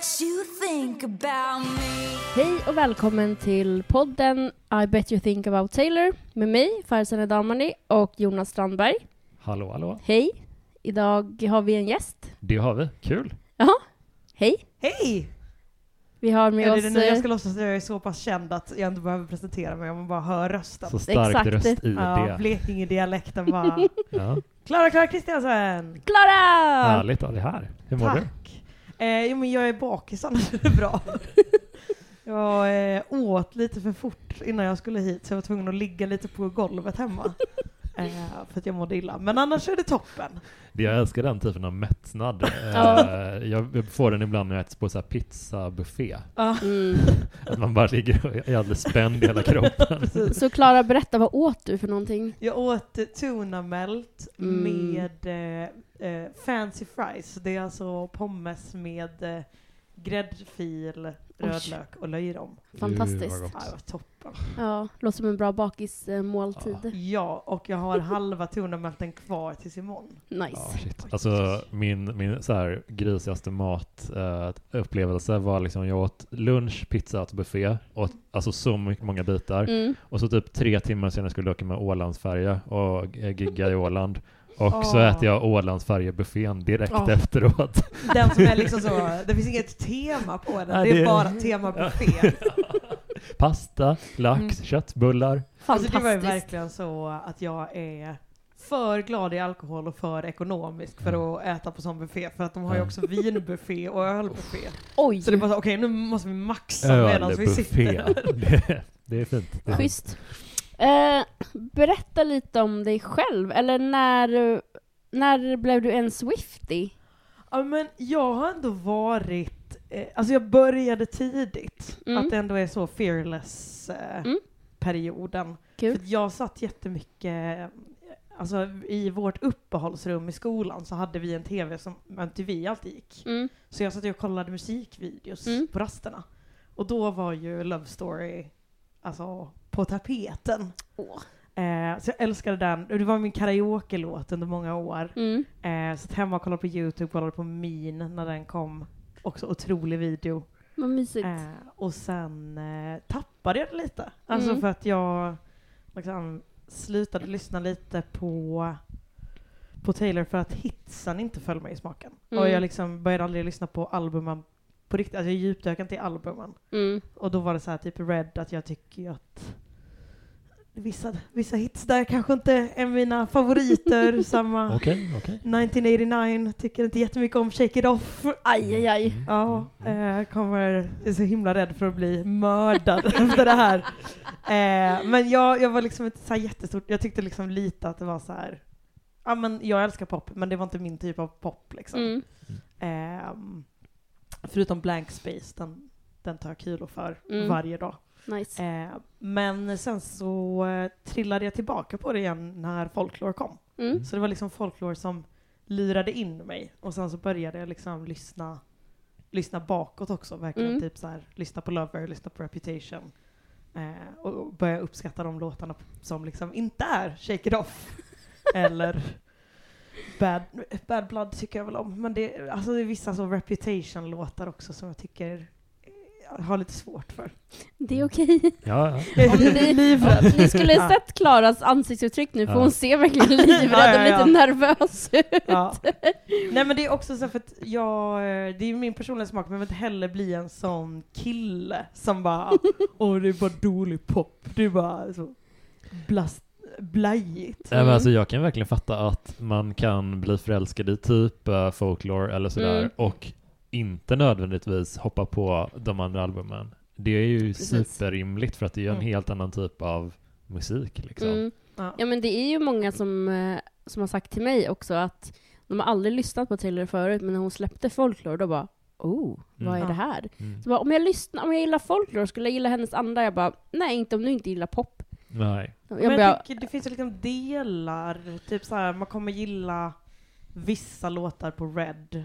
makes you think about me. Hej och välkommen till podden I bet you think about Taylor med mig, Farzaneh Damani och Jonas Strandberg. Hallå, hallå. Hej! Idag har vi en gäst. Det har vi. Kul. Jaha, hej! Hej! Vi har med Är det oss... det nu jag eh, ska låtsas att jag är så pass känd att jag inte behöver presentera mig om man bara hör rösten? Så stark Exakt. röst i Ja, det. Blekinge-dialekten bara. Ja. Klara Klara Kristiansen! Klara! Härligt att ha dig här. Hur mår du? Tack! Eh, jo men jag är bakis annars är det bra. Jag eh, åt lite för fort innan jag skulle hit så jag var tvungen att ligga lite på golvet hemma. Eh, för att jag mådde illa. Men annars är det toppen. Det- Jag älskar den typen av mättnad. Eh, Ja. Jag får den ibland när jag äter på så här pizzabuffé. Mm. Att man bara ligger och är alldeles spänd i hela kroppen. precis. Så Klara, berätta, vad åt du för någonting? Jag åt tuna melt Mm. med eh, eh, fancy fries. Det är alltså pommes med eh, gräddfil, rödlök och löjrom. Fantastiskt. Ja, det var toppen. Ja, låter som en bra bakismåltid. Ja, och jag har halva tunamelten kvar tills imorgon. Ja, Nice. shit. Alltså min, min så här grisigaste mat eh, upplevelse var liksom jag åt lunch, pizza och buffé. Åt alltså så mycket, många bitar. Mm. Och så typ tre timmar senare skulle jag åka med Ålandsfärja och eh, gigga i Åland. Och så Åh. äter jag Ålandsfärjebuffén direkt Åh. efteråt. Den som är liksom så, det finns inget tema på den, Nej, det är det- bara tema buffé. Pasta, lax, Mm. köttbullar. Alltså det var ju verkligen så att jag är för glad i alkohol och för ekonomisk för att äta på sån buffé. För att de har ju också vinbuffé och ölbuffé. Oj, Så det är bara så, okej nu måste vi maxa medan vi sitter. Det, det är fint. Det är fint. Eh, berätta lite om dig själv, eller när, när blev du en Swifty? Ja men jag har ändå varit, eh, alltså jag började tidigt. Mm. Att det ändå är så fearless eh, Mm. perioden. Kul. För att jag satt jättemycket, eh, alltså i vårt uppehållsrum i skolan så hade vi en tv som MTV alltid gick. Mm. Så jag satt och kollade musikvideos Mm. på rasterna. Och då var ju Love Story alltså, på tapeten. Åh. Eh, så jag älskade den. Det var min karaoke-låt under många år. Mm. Eh, satt hemma och kollade på YouTube, kollade på Min när den kom. Också otrolig video. Vad mysigt. Eh, och sen eh, tappade jag det lite. Alltså Mm. för att jag liksom, slutade lyssna lite på, på Taylor för att hitsen inte föll mig i smaken. Mm. Och jag liksom började aldrig lyssna på albumen på riktigt. Alltså jag djupdök inte i albumen. Mm. Och då var det så här typ Red att jag tycker att vissa, vissa hits där kanske inte är mina favoriter. Samma Okej, okej. 1989, tycker inte jättemycket om Shake It Off. Aj, aj, aj. Mm. Ja, eh, kommer, är så himla rädd för att bli mördad efter det här. Eh, men jag, jag var liksom inte så här jättestort, jag tyckte liksom lite att det var så här. ja men jag älskar pop, men det var inte min typ av pop liksom. Mm. Ehm, förutom Blank Space, den, den tar jag kilo för Mm. varje dag. Nice. Eh, men sen så eh, trillade jag tillbaka på det igen när folklore kom. Mm. Så det var liksom folklore som lurade in mig. Och sen så började jag liksom lyssna, lyssna bakåt också. Verkligen Mm. typ så här, lyssna på Lover, lyssna på Reputation. Eh, och och börja uppskatta de låtarna som liksom inte är Shake It Off. eller Bad, Bad Blood tycker jag väl om. Men det, alltså det är vissa så Reputation-låtar också som jag tycker jag har lite svårt för. Det är okej. Ja, ja. Om ni- livrädd. Ni skulle Ja. sett Klaras ansiktsuttryck nu, för Ja. hon ser verkligen livrädd Ja, ja, och ja. lite nervös ut. Ja. Nej men det är också så för att jag, det är min personliga smak, men jag vill inte heller bli en sån kille som bara, åh det är bara dålig pop, det är bara så blast, blajigt. Men Mm. alltså jag kan verkligen fatta att man kan bli förälskad i typ uh, folklore eller sådär Mm. och inte nödvändigtvis hoppa på de andra albumen. Det är ju Precis. superrimligt för att det är en Mm. helt annan typ av musik liksom. Mm. Ja. Ja men det är ju många som, eh, som har sagt till mig också att de har aldrig lyssnat på Taylor förut, men när hon släppte Folklore då bara Oh, vad Mm. är det här? Mm. Så bara, om jag lyssnar, om jag gillar Folklore, skulle jag gilla hennes andra? Jag bara, nej inte om du inte gillar pop. Nej. Jag Men jag tycker det finns ju liksom delar, typ så här, man kommer gilla vissa låtar på Red.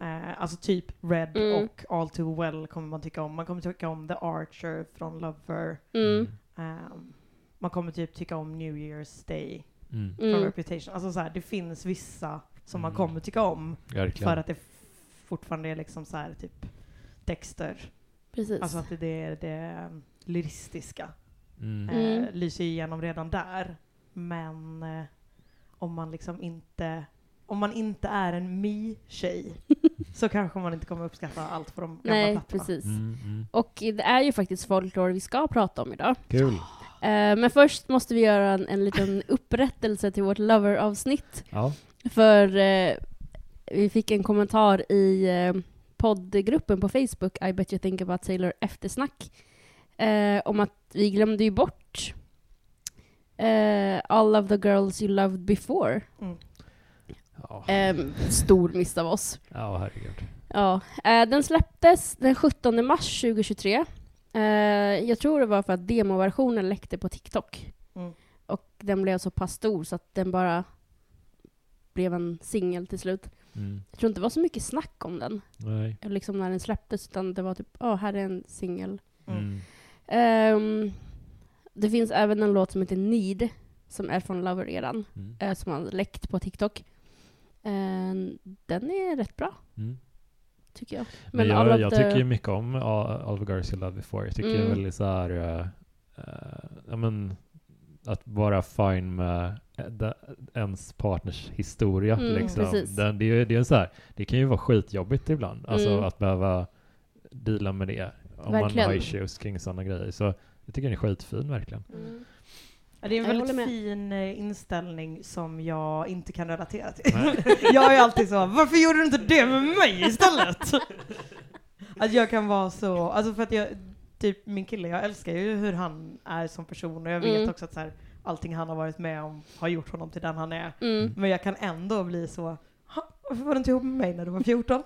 Eh, alltså typ Red Mm. och All Too Well kommer man tycka om. Man kommer tycka om The Archer från Lover. mm, Ehm, man kommer typ tycka om New Year's Day Mm. från mm, Reputation. Alltså så här, det finns vissa som man Mm. kommer tycka om Verkligen. för att det fortfarande är liksom så här typ Dexter. Precis. Alltså att det är det lyristiska. Mm. Mm. Eh, lyser igenom redan där. Men eh, om man liksom inte om man inte är en mi-tjej så kanske man inte kommer uppskatta allt på de gamla Nej, plattorna. precis. Mm, mm. Och det är ju faktiskt folklore vi ska prata om idag. Kul. Eh, men först måste vi göra en, en liten upprättelse till vårt Lover-avsnitt. Ja. För eh, vi fick en kommentar i eh, poddgruppen på Facebook, I bet you think about Taylor eftersnack, eh, om att vi glömde ju bort eh, All of the girls you loved before. Mm. Ja. Eh, stor miss av oss. ja, herregud. Ja, eh, den släpptes den 17 mars 2023. Eh, jag tror det var för att demoversionen läckte på TikTok. Mm. Och den blev så pass stor så att den bara blev en singel till slut. Mm. Jag tror inte det var så mycket snack om den, Nej. liksom när den släpptes, utan det var typ, ja, här är en singel. Mm. Ehm, det finns även en låt som heter Need, som är från Lover-eran, Mm. eh, som har läckt på TikTok. Ehm, den är rätt bra, Mm. tycker jag. Men all jag, jag the- tycker ju mycket om Girls You Love Before. Jag tycker Mm. väldigt så här, eh, eh, ja men, att vara fine med ens partners historia. Mm, liksom. Den, det, är- det, är så här, det kan ju vara skitjobbigt ibland, alltså Mm. att behöva deala med det. Om Verkligen. man har issues kring sådana grejer. Så jag tycker den är skitfin verkligen. Ja, det är en Jag väldigt fin eh, inställning som jag inte kan relatera till. Jag är alltid så, varför gjorde du inte det med mig istället? att jag kan vara så, alltså för att jag, typ min kille, jag älskar ju hur han är som person och jag vet Mm. också att så här, allting han har varit med om har gjort honom till den han är. Mm. Men jag kan ändå bli så, "Ha, varför var du inte ihop med mig när du var 14?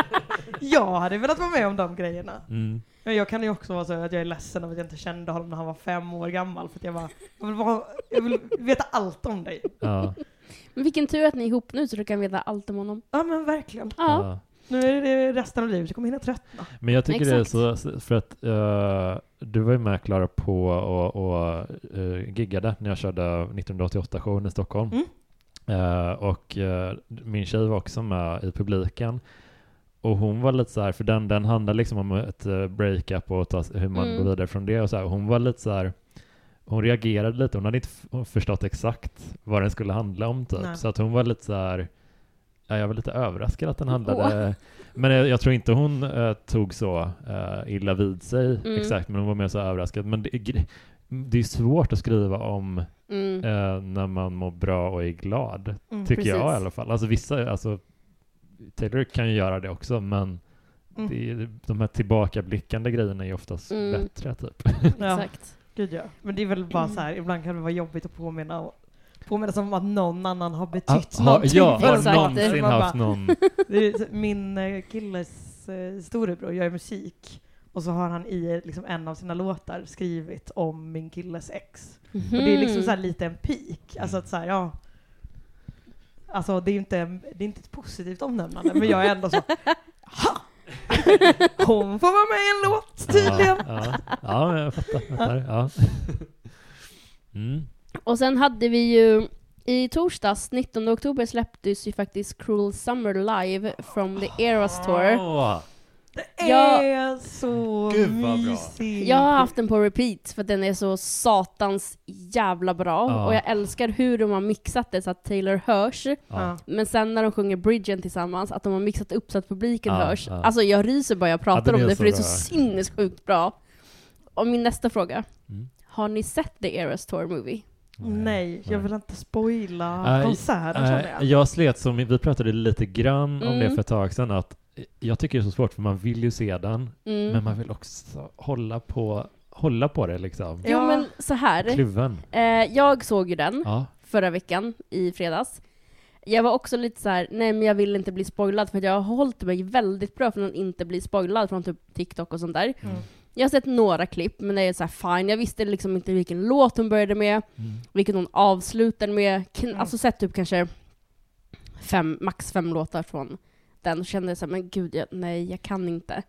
jag hade velat vara med om de grejerna. Mm. Men jag kan ju också vara så att jag är ledsen över att jag inte kände honom när han var fem år gammal. För att jag bara, jag vill, bara, jag vill veta allt om dig. Ja, Men vilken tur att ni är ihop nu så du kan veta allt om honom. Ja men verkligen. Ja. ja. Nu är det resten av livet, jag kommer hinna tröttna. Men jag tycker det är Exakt. så, för att eh, du var ju med Klara på och, och uh, giggade när jag körde 1988-showen i Stockholm. Mm. Eh, och eh, min tjej var också med i publiken. Och hon var lite så här, för den, den handlar liksom om ett uh, breakup och ta, hur man Mm. går vidare från det och så här. Hon var lite så här, hon reagerade lite, hon hade inte förstått exakt vad den skulle handla om typ. Nej. Så att hon var lite så här, ja, jag var lite överraskad att den handlade, men jag, jag tror inte hon eh, tog så eh, illa vid sig Mm. exakt, men hon var mer så överraskad. Men det, det är svårt att skriva om Mm. eh, när man mår bra och är glad. Mm, Tycker jag i precis. alla fall. Alltså vissa, alltså Taylor kan ju göra det också, men Mm. det är, de här tillbakablickande grejerna är ju oftast Mm. bättre typ. Ja, Exakt. gud ja. Men det är väl bara så här, ibland kan det vara jobbigt att påminna Påminna som att någon annan har betytt Ha, någonting ja, för har. Exakt. någonsin haft någon... Min eh, killes eh, storebror gör musik och så har han i liksom en av sina låtar skrivit om min killes ex. Och det är liksom så här lite en peak. Alltså att så här, ja. Alltså det är ju inte, det är inte ett positivt omnämnande, men jag är ändå så ha! Hon får vara med i en låt tydligen. Ja, ja, ja jag fattar. fattar ja. Mm. Och sen hade vi ju i torsdags, 19 oktober, släpptes ju faktiskt Cruel Summer live from the Eras Tour. Det Ja. är så Gud, vad bra. mysigt. Jag har haft den på repeat för att den är så satans jävla bra. Ja. Och jag älskar hur de har mixat det så att Taylor hörs. ja. Men sen när de sjunger bridgen tillsammans, att de har mixat upp så att publiken Ja, hörs. ja. Alltså jag ryser bara jag pratar om det för det är så bra. sinnessjukt bra. Och min nästa fråga. Mm. Har ni sett The Eras Tour Movie? Nej, jag vill inte spoila Nej, konserten känner Nej, jag. jag slet som, vi pratade lite grann om det Mm. för ett tag sedan, att jag tycker det är så svårt för man vill ju se den, Mm. men man vill också hålla på, hålla på det liksom. Jo Ja. men så här. Kluven. Eh, jag såg ju den Ja. förra veckan, i fredags. Jag var också lite så här: nej men jag vill inte bli spoilad för jag har hållit mig väldigt bra från att inte bli spoilad från typ TikTok och sånt där. Mm. Jag har sett några klipp, men det är så här fine. Jag visste liksom inte vilken låt hon började med, Mm. vilken hon avslutade med. Mm. Alltså sett typ kanske fem, max fem låtar från den och kände så här, men gud, jag, nej jag kan inte.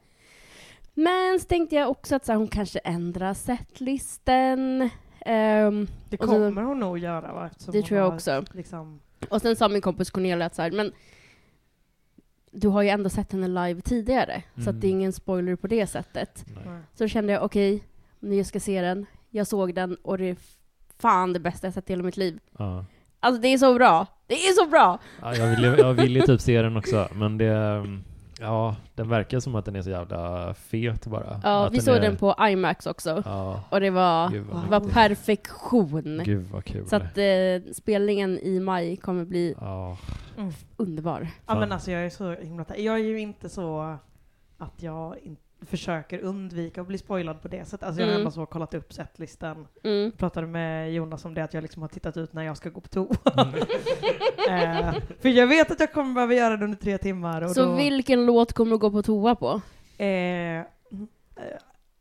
Men så tänkte jag också att så här, hon kanske ändrar setlisten. Ehm, Det Och så- kommer hon nog göra va? Eftersom Det tror jag också. Liksom, Och sen sa min kompis Cornelia att så här, men du har ju ändå sett henne live tidigare, så Mm. att det är ingen spoiler på det sättet. Nej. Så då kände jag, okej, nu jag ska se den. Jag såg den och det är fan det bästa jag sett i hela mitt liv. Ja. Alltså det är så bra! Det är så bra! Ja, jag, vill, jag vill ju typ se den också, men det... Ja, den verkar som att den är så jävla fet bara. Ja, att vi såg är, den på IMAX också. Ja, Och det var, var perfektion. gud vad kul. Så att eh, spelningen i maj kommer bli Ja, underbar. Ja men alltså jag är så himla Jag är ju inte så att jag in, försöker undvika att bli spoilad på det sättet. Alltså jag har Mm. ändå så kollat upp setlistan. Mm. Pratade med Jonas om det, att jag liksom har tittat ut när jag ska gå på toa. Mm. eh, för jag vet att jag kommer behöva göra det under tre timmar. Och Så då, vilken låt kommer du gå på toa på? eh, mm,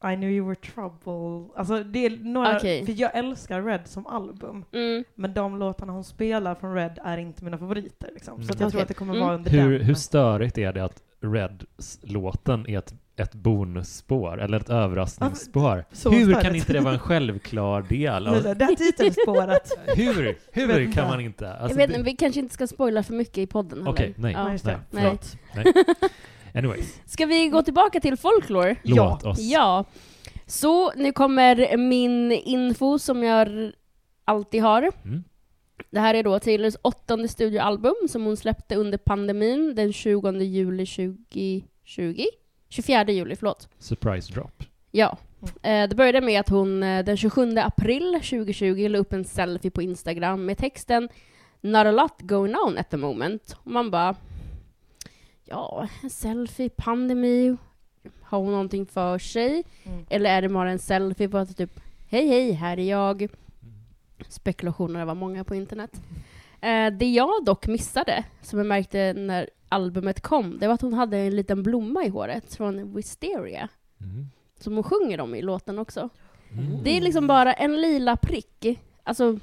I knew you were trouble. Alltså det är några, Okej. för jag älskar Red som album. Mm. Men de låtarna hon spelar från Red är inte mina favoriter. Liksom. Så att Mm. jag tror att det kommer Mm. vara under hur, den. hur störigt är det att Red-låten är ett, ett bonusspår, eller ett överraskningsspår? Så hur störigt. kan inte det vara en självklar del? Av, Det här titelspåret. hur hur kan man inte? Alltså, jag vet det- inte, vi kanske inte ska spoila för mycket i podden. Okej, nej. Ja. Ja, just det. nej, Nej. Anyways, Ska vi gå tillbaka till folklore? låt oss. Ja. Så nu kommer min info som jag alltid har. Mm. Det här är då Taylors åttonde studioalbum som hon släppte under pandemin den 20 juli 2020. 24 juli, förlåt. Surprise drop. Ja. Eh, det började med att hon eh, den 27 april 2020 la upp en selfie på Instagram med texten “Not a lot going on at the moment”. Och man bara Ja, en selfie, pandemi, har hon någonting för sig? Mm. Eller är det bara en selfie på att typ Hej hej, här är jag. Spekulationerna var många på internet. Eh, det jag dock missade, som jag märkte när albumet kom, det var att hon hade en liten blomma i håret från Wisteria Mm. som hon sjunger om i låten också. Mm. Det är liksom bara en lila prick. Alltså,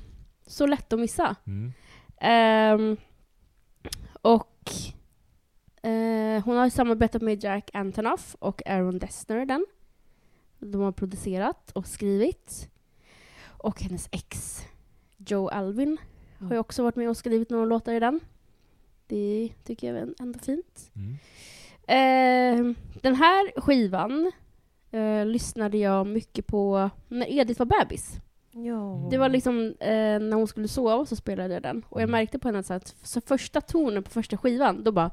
så lätt att missa. Mm. Ehm, och eh, hon har samarbetat med Jack Antonoff och Aaron Dessner den. De har producerat och skrivit. Och hennes ex, Joe Alvin, har ju också varit med och skrivit några låtar i den. Det tycker jag är ändå fint. Mm. Eh, den här skivan eh, lyssnade jag mycket på när Edith var bebis. Ja. Det var liksom eh, när hon skulle sova så spelade jag den. Och jag Mm. märkte på henne så att så första tonen på första skivan, då bara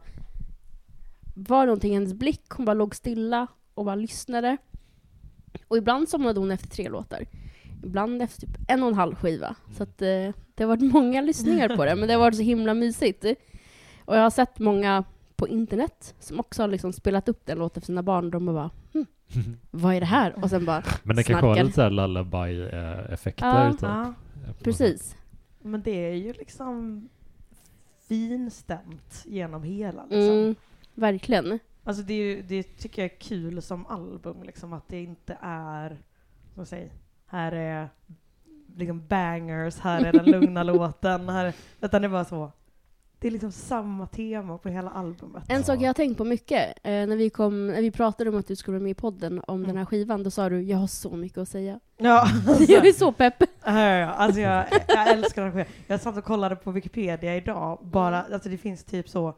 var någonting i hennes blick. Hon bara låg stilla och bara lyssnade. Och ibland somnade hon efter tre låtar. Ibland efter typ en och en halv skiva. Så att eh, det har varit många lyssningar på det, men det har varit så himla mysigt. Och jag har sett många på internet som också har liksom spelat upp den låten för sina barn. De bara hm, vad är det här? Och sen bara, Men det kanske har lite såhär lullaby-effekter. Ja. typ. Ja. precis. Men det är ju liksom finstämt genom hela. Liksom. Mm, verkligen. Alltså det, det tycker jag är kul som album, liksom, att det inte är, vad säger, här är liksom bangers, här är den lugna låten, här, utan det är bara så. Det är liksom samma tema på hela albumet. En sak jag har tänkt på mycket, eh, när, vi kom, när vi pratade om att du skulle vara med i podden om Mm. den här skivan, då sa du jag har så mycket att säga. Ja, jag är så pepp! Ja, ja, ja. Alltså jag, jag älskar den skivan. Jag satt och kollade på Wikipedia idag, bara, alltså det finns typ så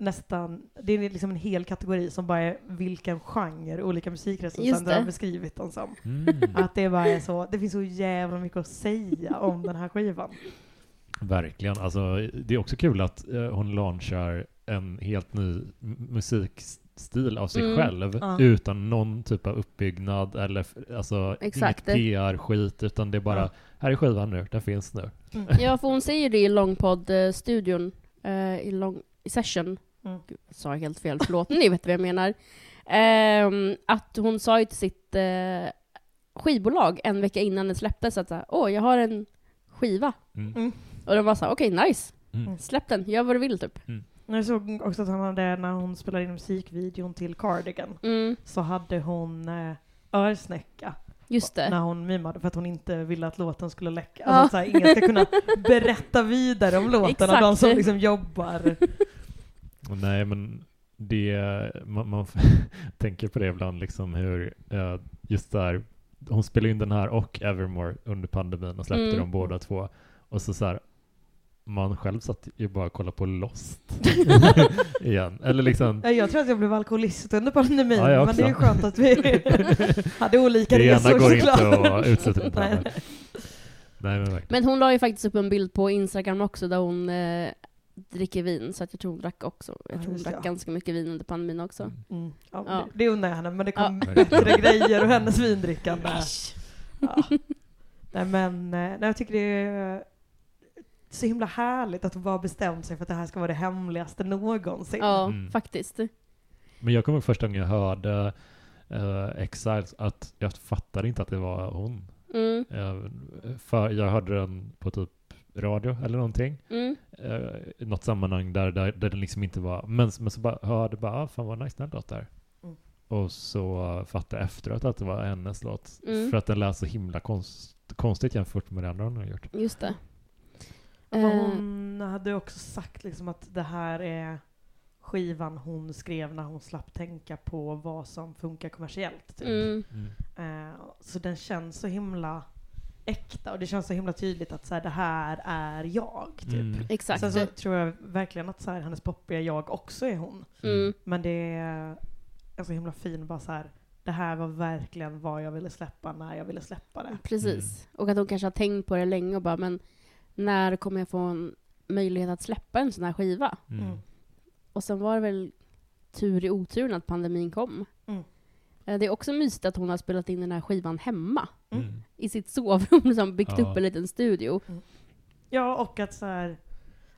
nästan, det är liksom en hel kategori som bara är vilken genre olika musikrecensenter har beskrivit den som. Mm. Att det bara är så, det finns så jävla mycket att säga om den här skivan. Verkligen. Alltså, det är också kul att eh, hon launchar en helt ny musikstil av sig Mm. själv Ja. utan någon typ av uppbyggnad eller alltså Exakt. inget PR-skit utan det är bara Ja. här är skivan nu, den finns nu. Ja, för hon säger det i Långpodd-studion, eh, i, long, i session. Mm. Gud, jag sa helt fel, förlåt, ni vet vad jag menar. Ehm, att hon sa ju till sitt eh, skivbolag en vecka innan den släpptes att åh, jag har en skiva. Mm. Mm. Och de var så här, okej, nice. Mm. Släpp den, gör vad du vill typ. Jag såg också att han hade, när hon spelade in musikvideon till Cardigan, Mm, så hade hon eh, örsnäcka just det. när hon mimade för att hon inte ville att låten skulle läcka. Ja. Alltså att så här, ingen ska kunna berätta vidare om låten av de som liksom jobbar. Nej, men det, man, man tänker på det ibland, liksom hur eh, just där, hon spelade in den här och Evermore under pandemin och släppte Mm. dem båda två. Och så, så här, man själv satt ju bara och kollade på Lost igen. Eller liksom, Ja, Jag tror att jag blev alkoholist under pandemin, Ja, men det är ju skönt att vi hade olika det ena resor går inte såklart. att utsätta det Nej, nej. Men verkligen. Men hon la ju faktiskt upp en bild på Instagram också där hon eh, dricker vin, så att jag tror hon drack också. Jag Ja, tror hon drack det. ganska mycket vin under pandemin också. Mm. Mm. Ja, Ja. Det, det undrar jag henne, men det kom Ja. bättre grejer och hennes vindrickande. Ja. Nej men, eh, nej, jag tycker det är så himla härligt att hon bara bestämt sig för att det här ska vara det hemligaste någonsin. Ja, Mm. faktiskt. Men jag kommer ihåg första gången jag hörde uh, Exiles att jag fattade inte att det var hon. Mm, Eh, för jag hörde den på typ radio eller någonting. mm, Uh, I något sammanhang där, där, där den liksom inte var... Men, men så bara hörde bara, ah, fan vad nice den låt där. Mm. Och så fattade jag efteråt att det var hennes låt. Mm. För att den lät så himla konst, konstigt jämfört med det andra hon har gjort. just det. Och Eh. hon hade också sagt liksom att det här är skivan hon skrev när hon slapp tänka på vad som funkar kommersiellt. Typ. Mm, Eh, så den känns så himla äkta och det känns så himla tydligt att så här, det här är jag. Typ. Mm. exakt. Sen så tror jag verkligen att så här, hennes poppiga jag också är hon. Mm, Men det är är så himla fin bara så här. Det här var verkligen vad jag ville släppa när jag ville släppa det. precis. Och att hon kanske har tänkt på det länge och bara, men när kommer jag få en möjlighet att släppa en sån här skiva? Mm. Mm. Och sen var det väl tur i oturen att pandemin kom. Mm. Eh, Det är också mysigt att hon har spelat in den här skivan hemma. Mm. Mm. I sitt sovrum, liksom byggt Ja. upp en liten studio. Ja, och att så här,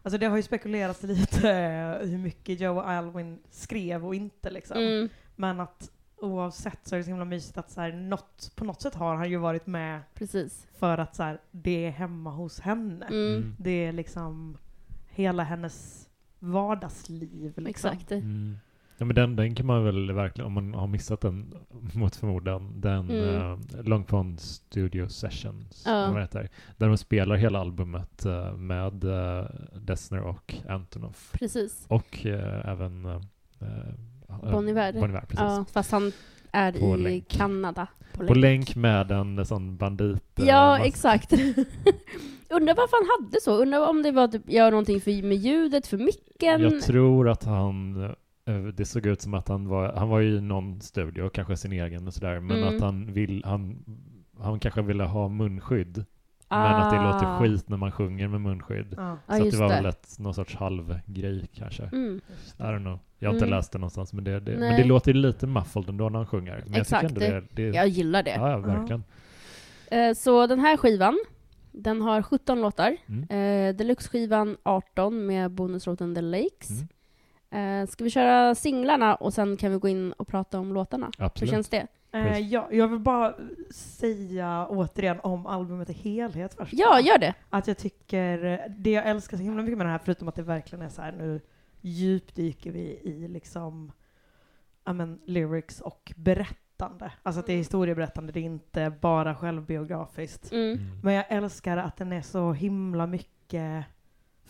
alltså det har ju spekulerats lite eh, hur mycket Joe Alwyn skrev och inte liksom. Mm, Men att oavsett så är det så himla mysigt att så här, något, på något sätt har han ju varit med precis. för att så här, det är hemma hos henne. Mm, Mm. Det är liksom hela hennes vardagsliv. Liksom. Exakt. Mm. Ja, men den, den kan man väl verkligen, om man har missat den mot förmodan, den Mm. uh, Long Pond Studio Sessions, det heter, där de spelar hela albumet eh, med uh, Dessner och Antonoff. Precis. Och eh, även uh, Bon Iver. Bon Iver, precis. Ja, fast han är På i länk. Kanada. På länk med en sån bandit. eh, Ja, mask. exakt. Undrar varför han hade så. Undrar om det var typ, göra någonting för, med ljudet, för micken. Jag tror att han, eh, det såg ut som att han var, han var i någon studio, kanske sin egen och sådär, men Mm. att han vill, han, han kanske ville ha munskydd. Men att det låter Ah. skit när man sjunger med munskydd. Ja, så att just det var det. väl ett, någon sorts halvgrej kanske. Mm. I don't know. Jag har inte Mm. läst det någonstans, men det, det, men det låter lite muffled ändå när han sjunger. Men Exakt. jag tycker ändå det, det Jag gillar det. Ja, ja, verkligen. Eh, Så den här skivan, den har 17 låtar. Mm. Eh, Deluxe-skivan 18 med bonuslåten The Lakes. Mm. Eh, ska vi köra singlarna och sen kan vi gå in och prata om låtarna? Hur Absolut. känns det? Eh, ja, jag vill bara säga återigen om albumet i helhet först. Ja, gör det! Att jag tycker, det jag älskar så himla mycket med det här, förutom att det verkligen är så här nu djupdyker vi i liksom, ja men, lyrics och berättande. Alltså att det är historieberättande, det är inte bara självbiografiskt. Mm. Mm. Men jag älskar att den är så himla mycket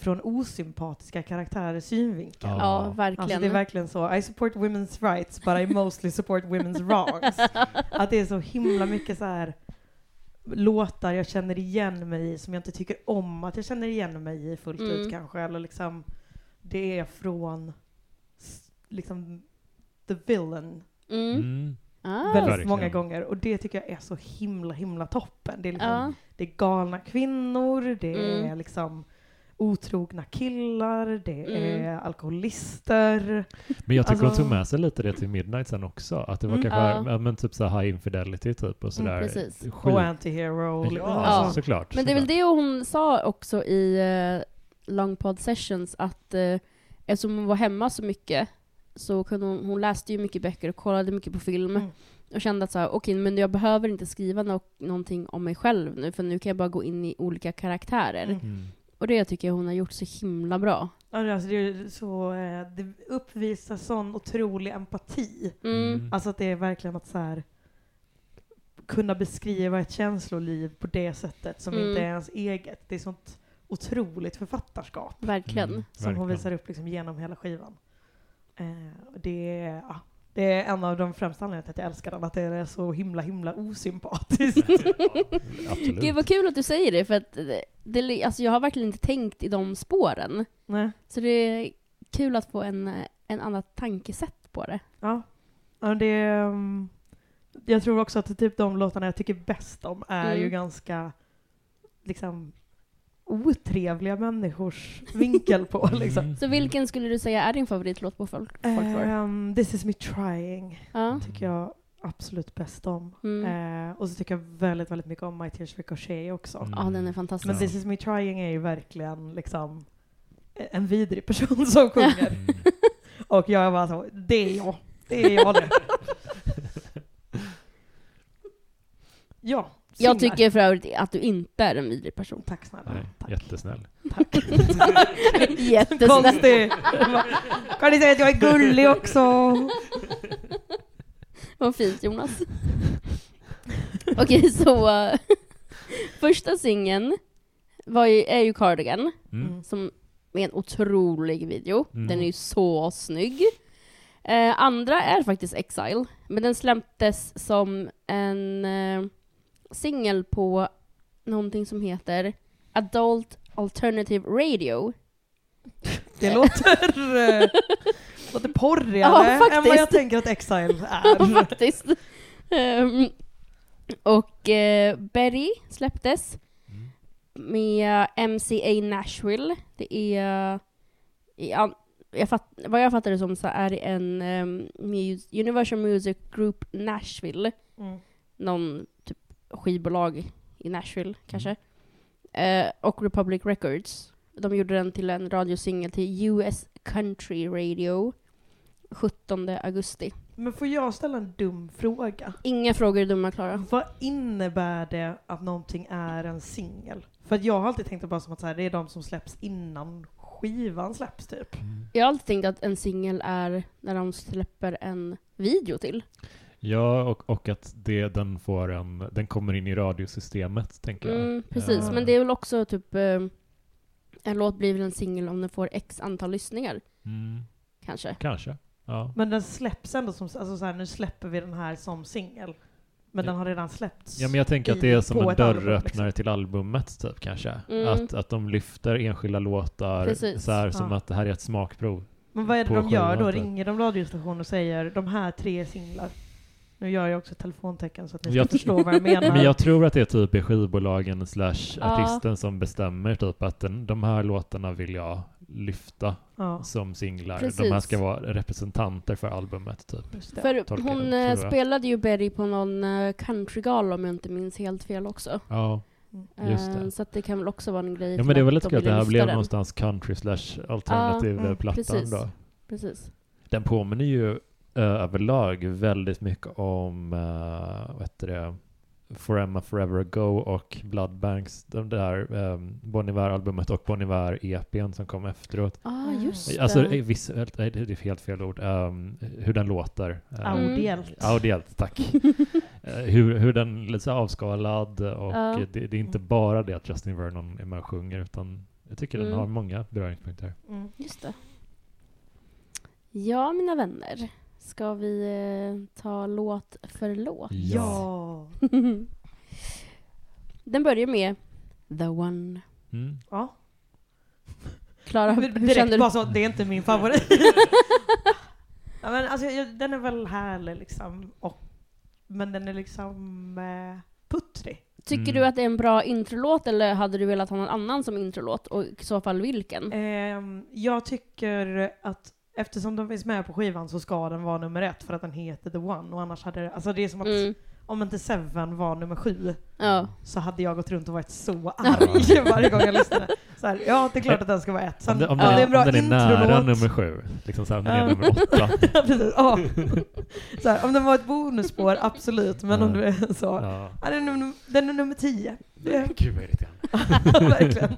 från osympatiska karaktärers synvinkel. Ja. Ja, Alltså verkligen. det är verkligen så, I support women's rights but I mostly support women's wrongs. Att det är så himla mycket så här låtar jag känner igen mig i som jag inte tycker om att jag känner igen mig i fullt Mm. ut kanske. Eller liksom, det är från liksom the villain Mm. Mm. Ah. väldigt många gånger. Och det tycker jag är så himla himla toppen. Det är, liksom, Ja. det är galna kvinnor, det Mm. är liksom otrogna killar, det Mm. är alkoholister. Men jag tycker Alltså- hon tog med sig lite det till Midnight sen också. Att det var Mm. kanske, Ja. men typ så high infidelity typ och sådär. precis. Skit. Och anti-hero. Ja, Ja. såklart. Men det är väl det hon sa också i uh, Long Pod Sessions, att uh, eftersom hon var hemma så mycket så kunde hon, hon läste ju mycket böcker och kollade mycket på film Mm. och kände att så här, okej, men jag behöver inte skriva no någonting om mig själv nu, för nu kan jag bara gå in i olika karaktärer. Mm. Och det tycker jag hon har gjort så himla bra. Ja, Alltså det, är så, eh, det uppvisar sån otrolig empati. Mm. Mm. Alltså att det är verkligen att så här, kunna beskriva ett känsloliv på det sättet som Mm. inte är ens eget. Det är sånt otroligt författarskap Verkligen. Mm. som hon Verkligen. visar upp liksom genom hela skivan. Eh, och det, är, ja, Det är en av de främsta anledningarna till att jag älskar den, att det är så himla himla osympatiskt. Absolut. Gud vad kul att du säger det, för att det, det, alltså jag har verkligen inte tänkt i de spåren. Nej. Så det är kul att få en, en annat tankesätt på det. Ja. ja det, um, jag tror också att typ de låtarna jag tycker bäst om är Mm. ju ganska liksom otrevliga människors vinkel på liksom. Mm. Så vilken skulle du säga är din favoritlåt på folk, folklore? Ehm, This is me trying Ja. tycker jag absolut bäst om. Mm. Eh, och så tycker jag väldigt, väldigt mycket om My Tears Ricochet också. Mm. ja, den är fantastisk. Men. This is me trying är ju verkligen liksom en vidrig person som sjunger. Mm. Och jag är bara så, det är jag. Det är jag det. ja, Jag tycker för övrigt att du inte är en vidrig person. Tack snälla. Nej, Tack. jättesnäll. Tack. Jättesnäll. Konstig. kan ni säga att jag är gullig också? Vad fint Jonas. Okej, så eh, första singeln var ju, är ju Cardigan, Mm. som är en otrolig video. Mm. Den är ju så snygg. Eh, andra är faktiskt Exile, men den släpptes som en eh, singel på någonting som heter Adult Alternative Radio. Det låter, eh, låter porrigare Ja, än vad jag tänker att Exile Ja, är. faktiskt. Ehm, och eh, Berry släpptes Mm. med MCA Nashville. Det är, an- jag fatt, vad jag fattar det som så är det en um, Universal Music Group Nashville, Mm. någon skivbolag i Nashville kanske. Eh, och Republic Records. De gjorde den till en radiosingel till US Country Radio 17 augusti. Men får jag ställa en dum fråga? Inga frågor är dumma Klara. Vad innebär det att någonting är en singel? För att jag har alltid tänkt det bara som att så här, det är de som släpps innan skivan släpps typ. Mm. Jag har alltid tänkt att en singel är när de släpper en video till. Ja, och, och att det, den, får en, den kommer in i radiosystemet, tänker jag. Mm, precis, Ja. men det är väl också typ eh, en låt blir väl en singel om den får x antal lyssningar, Mm, kanske. kanske. Ja. Men den släpps ändå som, alltså så här, nu släpper vi den här som singel. Men Ja. den har redan släppts. ja, men jag tänker att det är som en ett album, dörröppnare liksom. till albumet, typ, kanske. Mm. Att, att de lyfter enskilda låtar, Precis. så här, som Ja. att det här är ett smakprov. Men vad är det de gör då? typ. Ringer de radiostationen och säger de här tre singlar? Nu gör jag också telefontecken så att ni ska Jag- förstå vad jag menar. Men jag tror att det är typ är skivbolagen slash Ja. artisten som bestämmer typ att den, de här låtarna vill jag lyfta ja, som singlar. Precis. De här ska vara representanter för albumet typ. För tolkar hon eh, spelade ju Berry på någon eh, countrygala om jag inte minns helt fel också. Ja, Just det. Eh, Så att det kan väl också vara en grej ja men det är väl att lite kul att det här blev den. någonstans country slash alternativ Ja, mm, plattan precis. då. Precis. Den påminner ju eh, överlag väldigt mycket om, uh, vad heter det, Forever Forever Ago och Bloodbanks, de där um, Bon Iver-albumet och Bon Iver-EPn som kom efteråt. Ah, just Alltså det. eh, visuellt, det är helt fel ord, Ehm, hur den låter. Uh, Mm. Audiellt. Audiellt, tack. Eh, hur, hur den är här avskalad och eh, det, det är inte bara det att Justin Vernon är med och sjunger utan jag tycker den Mm. har många beröringspunkter. Mm. Just det. Ja, mina vänner. Ska vi eh, ta låt för låt? Ja. Den börjar med The One. Mm. ja. Klara, hur Direkt kände du? bara så, det är inte min favorit. ja, men alltså, jag, den är väl härlig liksom. Och, men den är liksom eh, puttrig. Tycker Mm. du att det är en bra introlåt eller hade du velat ha någon annan som introlåt? Och i så fall vilken? Ehm, jag tycker att eftersom den finns med på skivan så ska den vara nummer ett för att den heter The One. Och annars hade det, alltså det är som att Mm. om inte Seven var nummer sju Ja. så hade jag gått runt och varit så arg varje gång jag lyssnade. Så här, ja, det är klart att den ska vara ett. Om, Sen, det, om, ja, den, det är en bra om den är nära nummer sju, liksom så här, om den Ja. är nummer åtta. Precis, ja. så här, om den var ett bonusspår, absolut. Men om Ja. du är så, Ja. ja, den, är num- den är nummer tio. Det- Gud vad irriterande. Verkligen.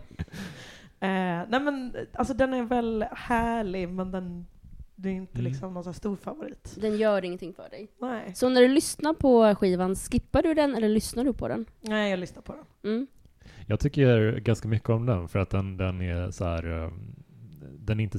Eh, nej men, alltså den är väl härlig, men den, det är inte Mm. liksom någon så här stor favorit. Den gör ingenting för dig. Nej. Så när du lyssnar på skivan, skippar du den eller lyssnar du på den? Nej, jag lyssnar på den. Mm. Jag tycker ganska mycket om den för att den, den är så här, um, den är inte,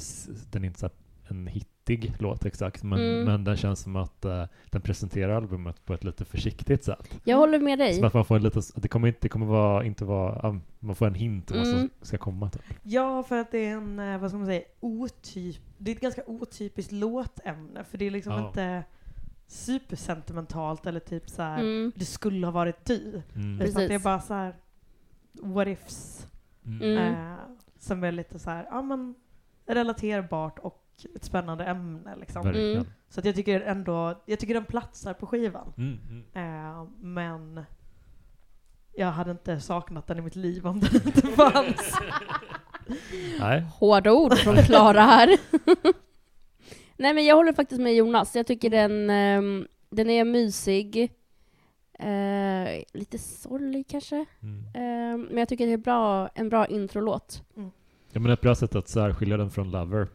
den är inte så här en hittig låt exakt, men, Mm. men den känns som att eh, den presenterar albumet på ett lite försiktigt sätt. Jag håller med dig. Som att man får en lite, det kommer inte, det kommer vara, inte vara, ja, man får en hint om vad Mm. som ska komma. Typ. Ja, för att det är en, eh, vad ska man säga, otyp, det är ett ganska otypiskt låtämne. För det är liksom Ja. inte supersentimentalt eller typ så här. Mm. det skulle ha varit du. Mm. Precis. Utan det är bara så här what ifs. Mm. Mm. Eh, som är lite så här, ja men relaterbart och ett spännande ämne liksom. Mm. Så att jag tycker ändå, jag tycker den platsar på skivan. Mm. Mm. Eh, men jag hade inte saknat den i mitt liv om den inte fanns. Nej. Hårda ord från Klara här. Nej men jag håller faktiskt med Jonas. Jag tycker den, ehm, den är mysig. Eh, lite sorglig kanske. Mm. Eh, men jag tycker det är bra, en bra introlåt. Ja, men ett bra sätt att särskilja den från Lover.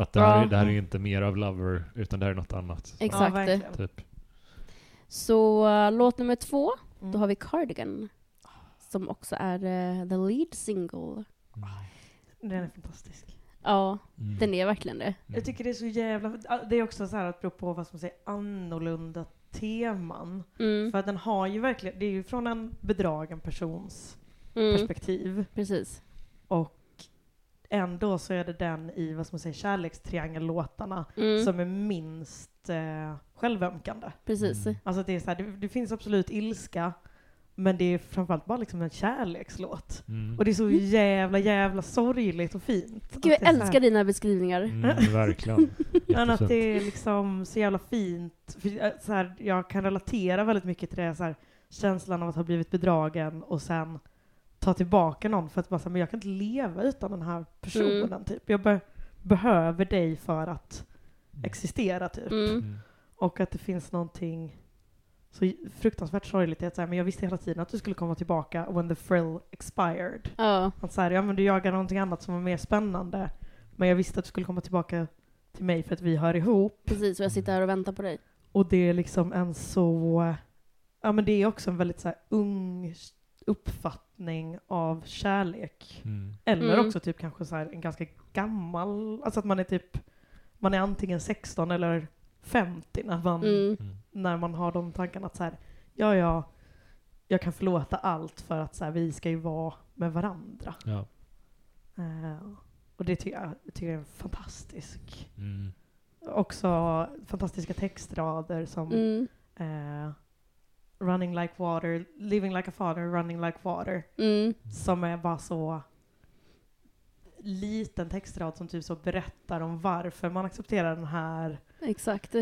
Att det här, Ja. det här är inte mer av Lover, utan det här är något annat. Ja, Exakt. verkligen. Typ. Så eh, låt nummer två, Mm. då har vi Cardigan. Som också är eh, the lead single. Den är fantastisk. Ja, Mm. den är verkligen det. Jag tycker det är så jävla... Det är också så här att bero på vad som säger annorlunda teman. Mm. För att den har ju verkligen, det är ju från en bedragen persons Mm. perspektiv. Precis. Och ändå så är det den i, vad ska man säga, kärlekstriangellåtarna Mm. som är minst eh, självömkande. Precis. Mm. Alltså det är så här, det, det finns absolut ilska, men det är framförallt bara liksom en kärlekslåt. Mm. Och det är så jävla, jävla sorgligt och fint. Gud, jag älskar dina beskrivningar. Mm, verkligen. Men att det är liksom så jävla fint. För, eh, så här, jag kan relatera väldigt mycket till det, så här, känslan av att ha blivit bedragen och sen ta tillbaka någon för att bara säga, men jag kan inte leva utan den här personen. Mm. Typ. Jag be- behöver dig för att existera typ. Mm. Mm. Och att det finns någonting så fruktansvärt sorgligt att säga, men jag visste hela tiden att du skulle komma tillbaka when the thrill expired. Ja, Att så här, ja men du jagar någonting annat som var mer spännande. Men jag visste att du skulle komma tillbaka till mig för att vi hör ihop. precis. Och jag sitter här och väntar på dig. Och det är liksom en så... Ja men det är också en väldigt så här ung uppfattning av kärlek. Mm. Eller Mm. också typ kanske så här en ganska gammal, alltså att man är typ, man är antingen 16 eller 50 när man, Mm. Mm. när man har de tankarna att så här, ja ja, jag kan förlåta allt för att så här, vi ska ju vara med varandra. Ja. Eh, och det tycker jag, tycker jag är fantastisk. Mm. Också fantastiska textrader som Mm. Running like water, living like a father, running like water. Mm. Som är bara så liten textrad som typ så berättar om varför man accepterar den här Exakt.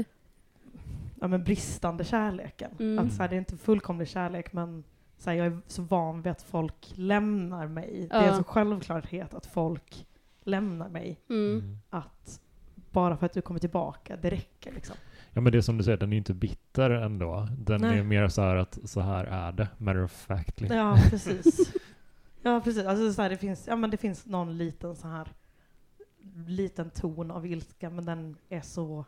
ja, men bristande kärleken. Mm. Att så här, det är inte fullkomlig kärlek men så här, jag är så van vid att folk lämnar mig. Det är Ja. en så självklarhet att folk lämnar mig. Mm. Mm. Att bara för att du kommer tillbaka, det räcker liksom. Ja men det är som du säger, den är ju inte bitter ändå. Den Nej. är mer så här att så här är det, matter of factly. Ja, precis. Ja, precis. Alltså, så här, det, finns, ja, men det finns någon liten så här liten ton av ilska, men den är så,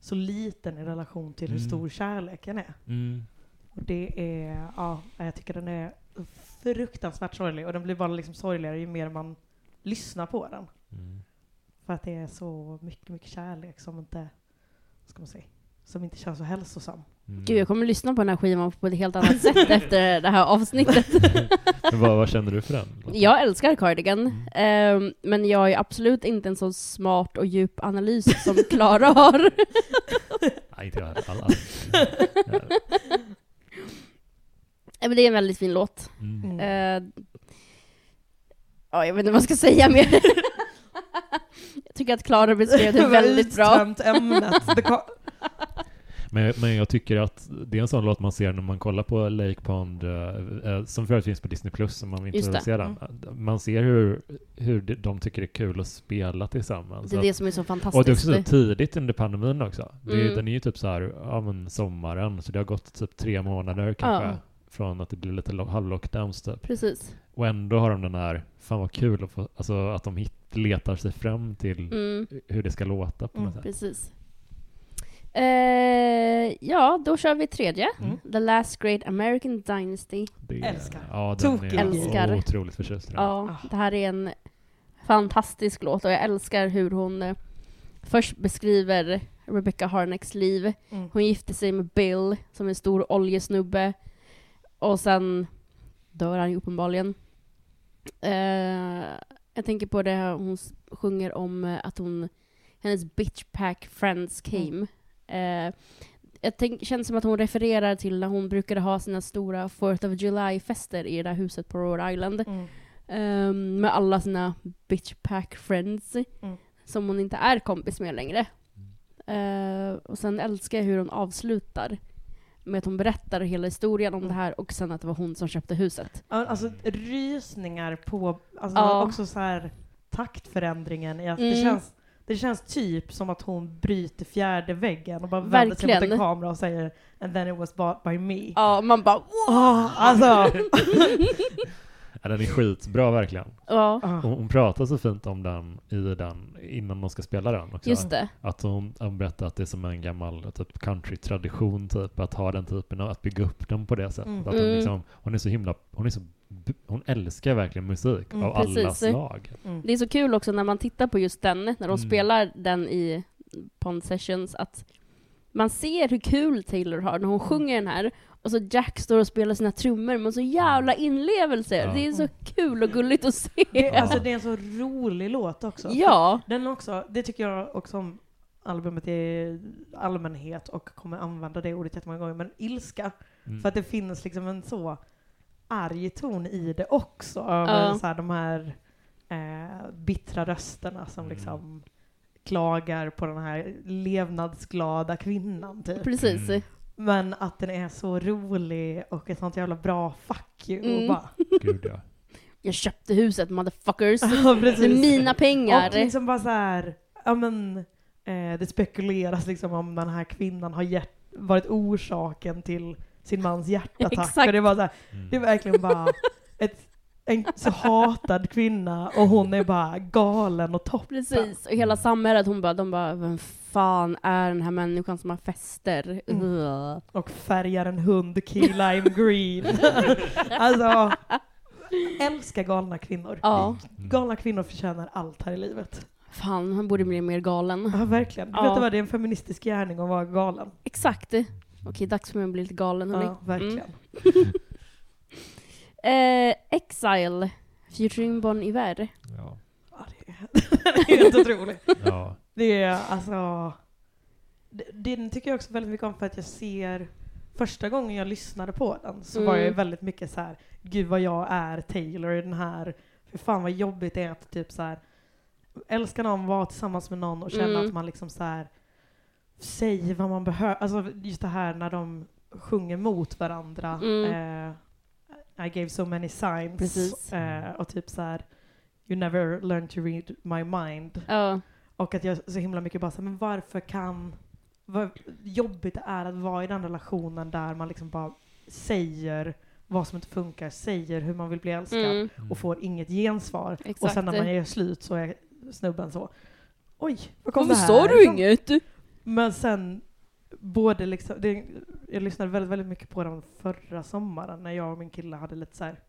så liten i relation till hur Mm. stor kärleken är. Mm. Och det är, ja, jag tycker den är fruktansvärt sorglig och den blir bara liksom sorgligare ju mer man lyssnar på den. Mm. För att det är så mycket, mycket kärlek som inte, ska man säga, som inte känns så hälsosam. Mm. Gud, jag kommer lyssna på den här skivan på ett helt annat sätt efter det här avsnittet. Vad, vad känner du för den? Jag älskar Cardigan, ehm, men jag är absolut inte en så smart och djup analys som Klara har. Nej, inte jag men det är en väldigt fin låt. Mm. Mm. Eh, ja, jag vet inte vad jag ska säga mer. Jag tycker att Klara beskrev det väldigt bra. Ämnet. Men, men jag tycker att det är en sån låt man ser när man kollar på Lake Pond, eh, eh, som förut finns på Disney Plus, som man vill se den. Man ser hur, hur de- tycker det är kul att spela tillsammans. Det är det som är så och det är fantastiskt. också så tidigt under pandemin också. Det är, Mm. Den är ju typ så här, ja men sommaren, så det har gått typ tre månader kanske. Ja. Från att det blir lite lo- halvlockdowns typ. Precis. Och ändå har de den här, fan vad kul att få, alltså att de hit, letar sig fram till Mm, hur det ska låta på något Mm, sätt. precis. Eh, ja, då kör vi tredje. Mm. The Last Great American Dynasty. Det, Älskar. Ja, den är Älskar. otroligt förtjust. Ja, Ah. det här är en fantastisk låt och jag älskar hur hon eh, först beskriver Rebecca Harnecks liv. Mm. Hon gifte sig med Bill, som är en stor oljesnubbe. Och sen dör han ju uppenbarligen. Eh, jag tänker på det här hon sjunger om eh, att hon, hennes bitch pack friends came. Eh, jag tänk, känns som att hon refererar till när hon brukade ha sina stora 4th of July-fester i det där huset på Rhode Island. Mm. Ehm, med alla sina bitch pack friends. Mm. Som hon inte är kompis med längre. Eh, och sen älskar jag hur hon avslutar. Med att hon berättar hela historien om Mm. det här och sen att det var hon som köpte huset. Ja, Alltså rysningar på, alltså Ja. också så här taktförändringen i att Mm. det känns det känns typ som att hon bryter fjärde väggen och bara vänder sig mot en Verkligen. kamera och säger And then it was bought by me. Ja, man bara Åh, alltså! Ja, den är skitbra verkligen. Ja, Ah. Hon, hon pratar så fint om den i den innan de ska spela den också. just det. Att hon, hon berättar att det är som en gammal typ country-tradition typ, att ha den typen av, att bygga upp den på det sättet. Mm. Att hon, Mm. liksom, hon är så himla, hon är så, hon älskar verkligen musik Mm, av alla precis. slag. Mm. Det är så kul också när man tittar på just den, när de Mm. spelar den i Pond Sessions, att man ser hur kul Taylor har när hon sjunger den här, och så Jack står och spelar sina trummor med så jävla inlevelse. Ja. Det är så kul och gulligt att se. Det, alltså det är en så rolig låt också. Ja, Den också, det tycker jag också om albumet i allmänhet och kommer använda det ordet jättemånga gånger, men ilska. Mm. För att det finns liksom en så arg ton i det också, över Ja. så här, de här eh, bittra rösterna som Mm. liksom klagar på den här levnadsglada kvinnan typ. precis. Mm. Men att den är så rolig och ett sånt jävla bra fuck you. Mm. Och bara, Gud ja. Jag köpte huset motherfuckers. ja, Det är mina pengar. Och liksom bara så här, ja men, eh, det spekuleras liksom om den här kvinnan har hjärt- varit orsaken till sin mans hjärtattack. Exakt. Och det var så här, Mm. det är verkligen bara ett, en så hatad kvinna och hon är bara galen och toppen. Precis, och hela samhället, hon bara, de bara, vem fan är den här människan som har fester? Mm. Och färgar en hund key lime green. alltså, älskar galna kvinnor. Ja, Mm. Galna kvinnor förtjänar allt här i livet. fan, han borde bli mer galen. Ja, verkligen. Ja. Vet du vad, det är en feministisk gärning att vara galen. Exakt. Okej, dags för mig att bli lite galen, hörni. Ja, verkligen. Mm. Eh, Exile, featuring Bon Iver. Ja. Ja, det, är, det är helt otroligt. ja. Det är alltså... det- Den tycker jag också väldigt mycket om för att jag ser... Första gången jag lyssnade på den så var Mm. jag väldigt mycket så här, gud vad jag är Taylor i den här, för fan vad jobbigt det är att typ så här älska någon, vara tillsammans med någon och känna Mm. att man liksom så här säger vad man behöver. Alltså just det här när de sjunger mot varandra. Mm. Eh, I gave so many signs. Eh, och typ så här, you never learn to read my mind. Ja, Och att jag så himla mycket bara så här, men varför kan, vad jobbigt det är att vara i den relationen där man liksom bara säger vad som inte funkar, säger hur man vill bli älskad mm, och får inget gensvar. Och exakt. sen när man gör slut så är snubben så, oj, vad kom Varför det här sa du ifrån?" inget? Men sen, både liksom, det, jag lyssnade väldigt, väldigt mycket på den förra sommaren när jag och min kille hade lite så här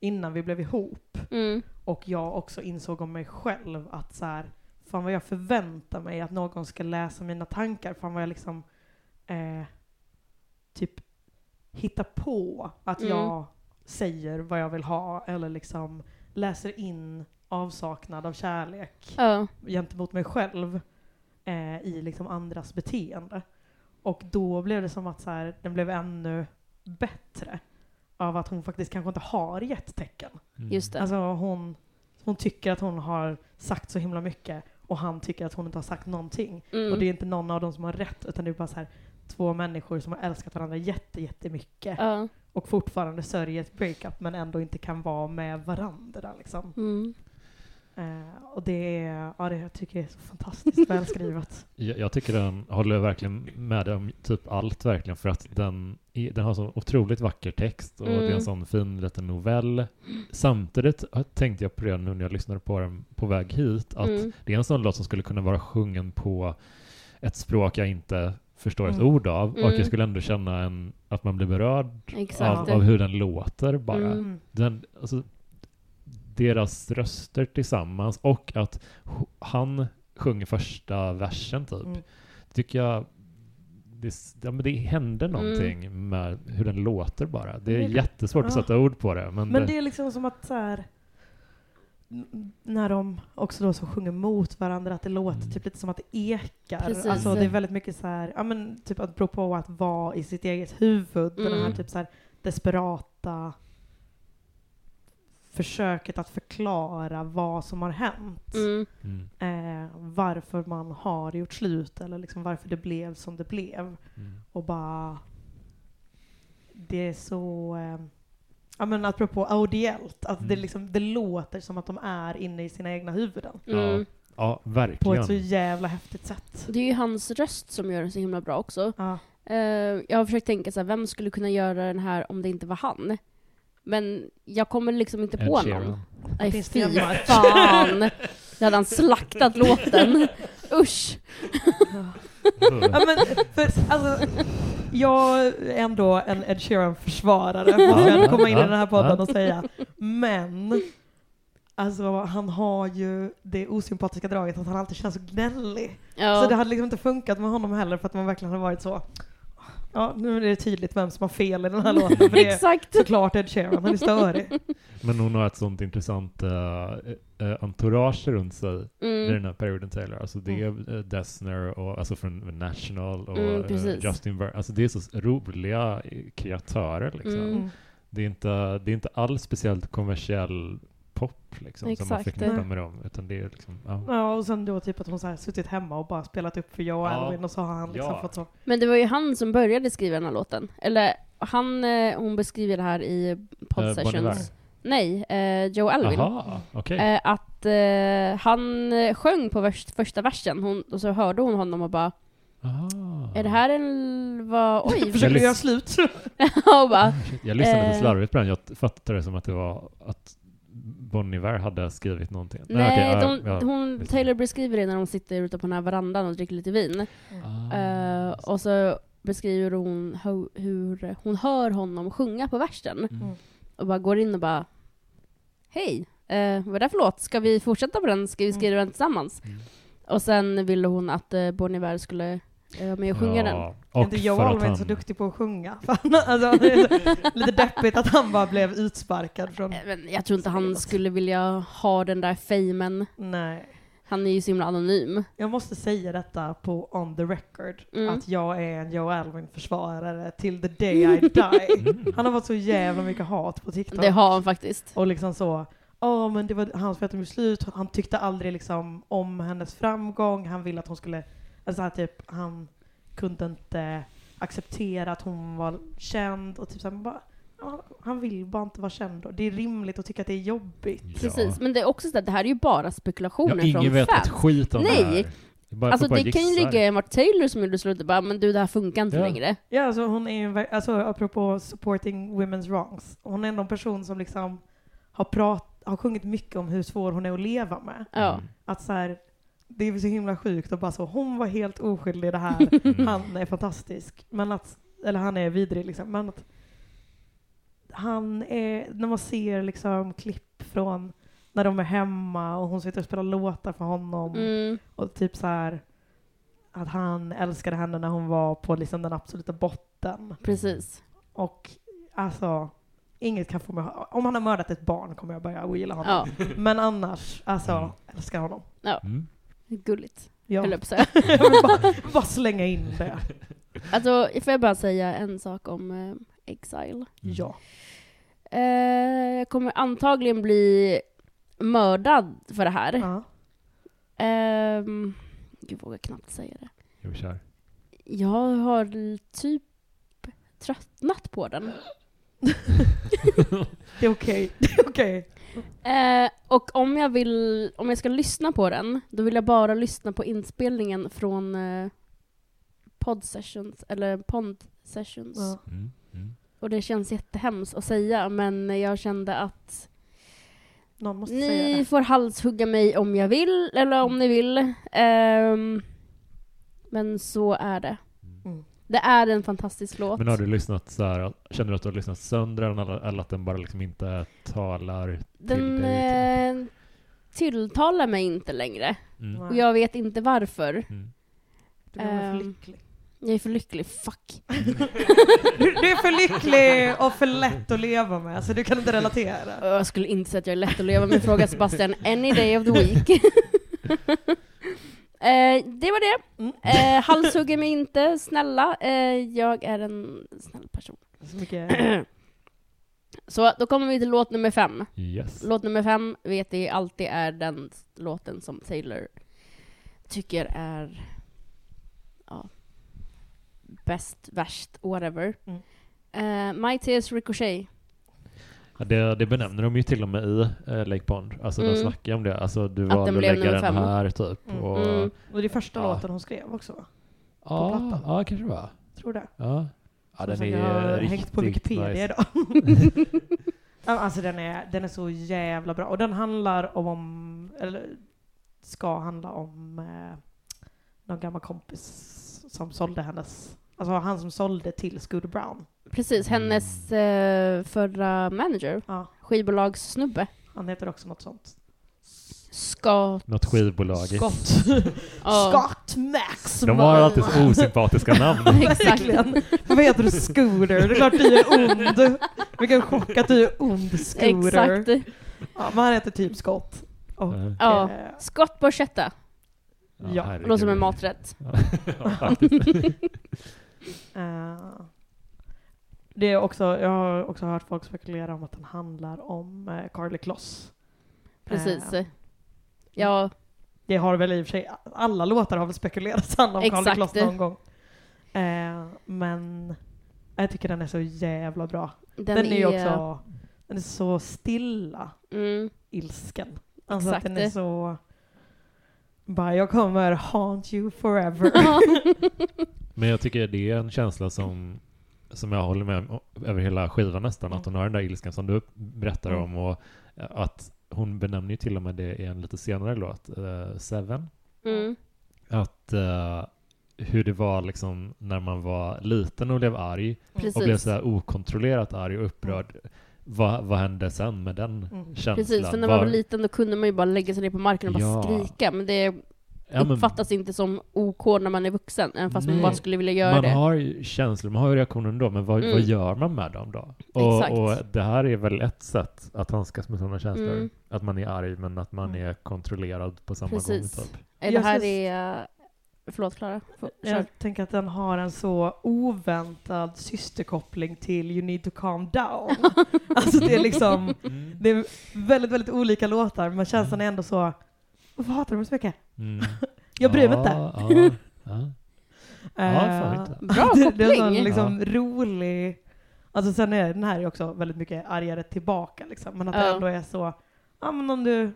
innan vi blev ihop. Mm, Och jag också insåg om mig själv att så här, fan vad jag förväntar mig att någon ska läsa mina tankar. Fan vad jag liksom eh, typ hittar på att Mm. jag säger vad jag vill ha eller liksom läser in avsaknad av kärlek ja, gentemot mig själv eh, i liksom andras beteende. Och då blev det som att så här, den blev ännu bättre av att hon faktiskt kanske inte har gett tecken. Mm. just det. Alltså hon, hon tycker att hon har sagt så himla mycket och han tycker att hon inte har sagt någonting. Mm. Och det är inte någon av dem som har rätt utan det är bara så här två människor som har älskat varandra jätte, jättemycket Ja, och fortfarande sörjer ett breakup men ändå inte kan vara med varandra liksom. mm. Eh, och det är, ja det jag tycker jag är så fantastiskt välskrivet. Jag, jag tycker den håller verkligen med om typ allt verkligen för att den, är- den har så otroligt vacker text och det är Mm. en sån fin liten novell. Samtidigt tänkte jag på det nu när jag lyssnade på den på väg hit att Mm. det är en sån låt som skulle kunna vara sjungen på ett språk jag inte förstår ett Mm. ord av och Mm. jag skulle ändå känna en, att man blir berörd av, av hur den låter bara. Mm. Mm. Den, alltså, deras röster tillsammans och att han sjunger första versen typ. Mm. Tycker jag det, ja, men det händer Mm. någonting med hur den låter bara. Det är det- jättesvårt att ja. sätta ord på det. Men, Men det, det är liksom som att så här, när de också då så sjunger mot varandra, att det låter Mm. typ lite som att det ekar. Precis. Alltså det är väldigt mycket så här, ja men typ att på att vara i sitt eget huvud, den här Mm. typ så här desperata försöket att förklara vad som har hänt. Mm. mm, Eh, varför man har gjort slut eller liksom varför det blev som det blev. mm, Och bara... Det är så... Eh, ja men apropå audiellt, att det, Mm. liksom, det låter som att de är inne i sina egna huvuden. Mm. ja, På verkligen. ett så jävla häftigt sätt. Det är ju hans röst som gör den så himla bra också. Ja. Eh, jag har försökt tänka så här, vem skulle kunna göra den här om det inte var han? Men jag kommer liksom inte på någon. Nej fy fan! Då hade han slaktat låten. Usch! ja men, för, alltså, jag är ändå en Ed Sheeran-försvarare, måste jag komma in i den här podden och säga. Men, alltså han har ju det osympatiska draget att han alltid känns så gnällig. Ja. Så det hade liksom inte funkat med honom heller för att man verkligen hade varit så Ja, nu är det tydligt vem som har fel i den här låten. För det är Exakt! såklart Ed Sheeran, han är störig. Men hon har ett sånt intressant uh, entourage runt sig i Mm. den här perioden Taylor. Alltså det är uh, Dessner och alltså från National och Mm. Justin Ver Alltså det är så roliga kreatörer liksom. Mm. Mm. Det, är inte, det är inte alls speciellt kommersiell pop liksom som man Exakt. förknippar med dem. Utan det är liksom, ja. Ja, och sen då typ att hon så här suttit hemma och bara spelat upp för Joe Ja. Alwyn och så har han liksom Ja. fått så. Men det var ju han som började skriva den här låten. Eller han, eh, hon beskriver det här i Eh, Bon Iver. Sessions. Nej, eh, Joe Alwyn. Jaha, okej. Eh, att eh, han eh, sjöng på vers, första versen hon, och så hörde hon honom och bara Aha. Är det här en... Vad, oj! Försöker lys- göra slut. och bara. Jag lyssnade lite slarvigt på den. Jag fattade det som att det var att Bon Iver hade skrivit någonting. nej, okej, ja, de, ja, hon. Taylor beskriver det när de sitter ute på den här verandan och dricker lite vin. Ah, Eh, och så beskriver hon hur, hur hon hör honom sjunga på versen. mm. Och bara går in och bara Hej, eh, vad är det för låt? Ska vi fortsätta på den? Ska vi skriva den tillsammans? Mm. Och sen ville hon att eh, Bon Iver skulle med och sjunga den. Ja, och inte att Alwyn han- så duktig på att sjunga? Alltså, lite deppigt att han bara blev utsparkad från... Eh, Men jag tror inte han skulle vilja ha den där famen. Nej. Han är ju så himla anonym. Jag måste säga detta på on the record, Mm. att jag är en Joe Alwyn-försvarare till the day I die. Mm. Han har fått så jävla mycket hat på TikTok. Det har han faktiskt. Och liksom så, ja men det var hans för att de slut, han tyckte aldrig liksom om hennes framgång, han ville att hon skulle, alltså så här typ, han kunde inte acceptera att hon var känd och typ såhär, bara, ja, han vill bara inte vara känd och det är rimligt att tycka att det är jobbigt. Ja. Precis. Men det är också så att det här är ju bara spekulationer Ja, från ingen vet ett skit om Nej. det här. Bara, Alltså bara det kan ju ligga i Mark Taylor som gjorde slutet bara, men du det här funkar inte Ja. längre. Ja, alltså hon är ju, alltså apropå supporting women's wrongs, hon är ändå en person som liksom har, prat, har sjungit mycket om hur svår hon är att leva med. Ja. Mm. Att så här, det är så himla sjukt och bara så, hon var helt oskyldig i det här, Mm. han är fantastisk. Men att, eller han är vidrig liksom, men att han är, när man ser liksom klipp från när de är hemma och hon sitter och spelar låtar för honom Mm. och typ så här att han älskade henne när hon var på liksom den absoluta botten. Precis. Och alltså, inget kan få mig Om han har mördat ett barn kommer jag börja ogilla honom. Ja, Men annars, alltså, älskar honom. Mm. Gulligt. Ja. Höll jag på säga. bara, bara slänga in det. Alltså, får jag bara säga en sak om eh, Exile? Ja. Eh, jag kommer antagligen bli mördad för det här. ja. Ehm, jag vågar knappt säga det. Jo, kör. Jag har typ tröttnat på den. Det är okej. Det är okej. Eh, och om jag vill, om jag ska lyssna på den, då vill jag bara lyssna på inspelningen från eh, pod sessions, eller pond sessions. Ja. Mm. Mm. Och det känns jättehemskt att säga, men jag kände att Någon måste säga ni det. får halshugga mig om jag vill, eller om ni vill. Ehm, men så är det. Mm. Det är en fantastisk låt. Men har du lyssnat så här, känner du att du har lyssnat sönder den eller, att den bara liksom inte talar till Den dig? typ? eh, tilltalar mig inte längre. Mm. Och jag vet inte varför. Mm. Du är för Ehm. lycklig. Jag är för lycklig, fuck. Du, du är för lycklig och för lätt att leva med, så du kan inte relatera. Jag skulle inte säga att jag är lätt att leva med. Fråga Sebastian any day of the week. eh, det var det. Mm. Eh, halshugger mig inte, snälla. Eh, jag är en snäll person. Så mycket... Så då kommer vi till låt nummer fem. Yes. Låt nummer fem vet vi alltid är den låten som Taylor tycker är ja, bäst, värst, whatever. Mm. Eh, My Tears Ricochet. Ja, det, det benämner de ju till och med i eh, Lake Pond. Alltså Mm. de snackar om det. Alltså du Att valde den att lägga den fem. här typ. Mm. Och, Mm. Och det är första Ja. låten hon skrev också va? ja, ja, kanske det var. Tror det. Ja. Ja, den är jag har riktigt hängt på Wikipedia nice. idag. Alltså den är, den är så jävla bra. Och den handlar om, eller ska handla om eh, någon gammal kompis som sålde hennes, alltså han som sålde till Scooter Brown. Precis, Mm. hennes eh, förra manager, Ja, skivbolagssnubbe. han heter också något sånt. Scott. Något skivbolag. Scott. Ja. Scott Max. De har alltid så osympatiska namn. Exakt. Verkligen. Vad heter du Scooter? Det är klart du är ond. Vilken chock att du är ond Scooter. Exakt. Ja, men han heter typ Scott. Och, Ja. Ja. eh. Ja, herregud. Låter som en maträtt. Ja, faktiskt. Eh, det är också, jag har också hört folk spekulera om att den handlar om uh, Carly Kloss. Precis. Eh, Ja, det har väl i och för sig, alla låtar har väl spekulerats handla om Carly Exakt. Kloss någon gång. Men jag tycker den är så jävla bra. den, Den, är ju också, den är så stilla Mm, ilsken. Alltså att Exakt. den är så, bara jag kommer haunt you forever. Men jag tycker det är en känsla som, som jag håller med om över hela skivan nästan. Mm. Att hon har den där ilskan som du berättar Mm. om. Och att hon benämner ju till och med det i en lite senare låt, eh, Seven. mm, Att eh, hur det var liksom när man var liten och blev arg och blev precis. så här okontrollerat arg och upprörd. Vad, vad hände sen med den Mm. känslan? Precis, för när man var liten då kunde man ju bara lägga sig ner på marken och bara Ja. skrika, men det Ja, men uppfattas inte som OK när man är vuxen, även fast man Nej. bara skulle vilja göra man det. har ju känslor, man har ju reaktioner då, men vad, Mm. vad gör man med dem då? Och, Exakt. och det här är väl ett sätt att handskas med sådana känslor. Mm. Att man är arg, men att man Mm. är kontrollerad på samma Precis. gång. Typ. Eh, Det här är... Förlåt Klara, kör. Jag tänker att den har en så oväntad systerkoppling till You need to calm down. alltså det är liksom, det är väldigt, väldigt olika låtar, men känslan är ändå så, varför hatar du mig så mycket? Mm. Jag bryr mig inte. Ja, ja, ja. Ja, fan Eh, inte. Bra det, det är en sån koppling. liksom rolig, alltså sen är den här är också väldigt mycket argare tillbaka liksom, men att det Ja. ändå är så, ja men om du,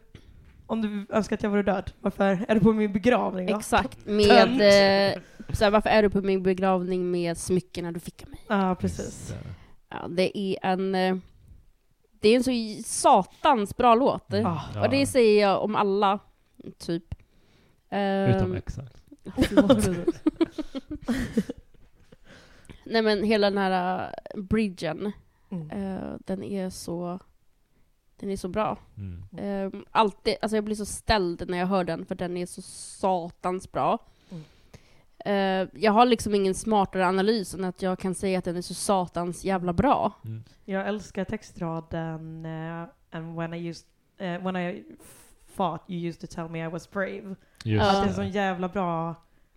om du önskar att jag vore död, varför är du på min begravning då? Exakt, med... Eh, såhär, varför är du på min begravning med smyckena du fick av mig? Ja, precis. Det. Ja, det är en... eh, Det är en så satans bra låt. Ah. Och det säger jag om alla, typ. Utom exakt. förlåt. Nej men hela den här eh, bridgen, Mm. eh, den är så... Den är så bra. Mm. Eh, alltid, alltså jag blir så ställd när jag hör den, för den är så satans bra. Mm. Eh, jag har liksom ingen smartare analys än att jag kan säga att den är så satans jävla bra. Mm. Jag älskar textraden uh, and when I used, eh, when I thought you used to tell me I was brave. Just Ja. Att det är en sån jävla bra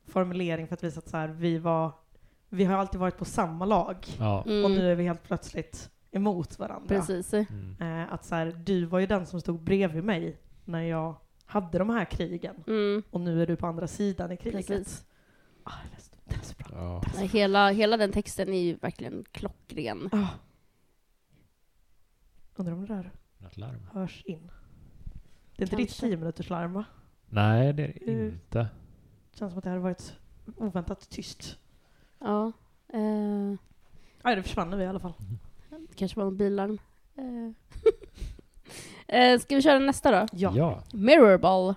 formulering för att visa att så här, vi var, vi har alltid varit på samma lag Ja. Mm, och nu är vi helt plötsligt emot varandra. Precis. Mm. Eh, att så här, du var ju den som stod bredvid mig när jag hade de här krigen Mm. och nu är du på andra sidan i kriget. Precis. Ah, den är så- den är så bra. Ja. Nej, Hela, hela den texten är ju verkligen klockren. Ah. Undrar om det där hörs in. Det är inte ditt Kanske. 10 minuters larm va? Nej, det är det Mm. inte. Känns som att det hade varit oväntat tyst. Ja. Eh, Nej, det försvann nu i alla fall. det kanske var en billarm. Eh. eh, ska vi köra nästa då? Ja. ja. Mirrorball.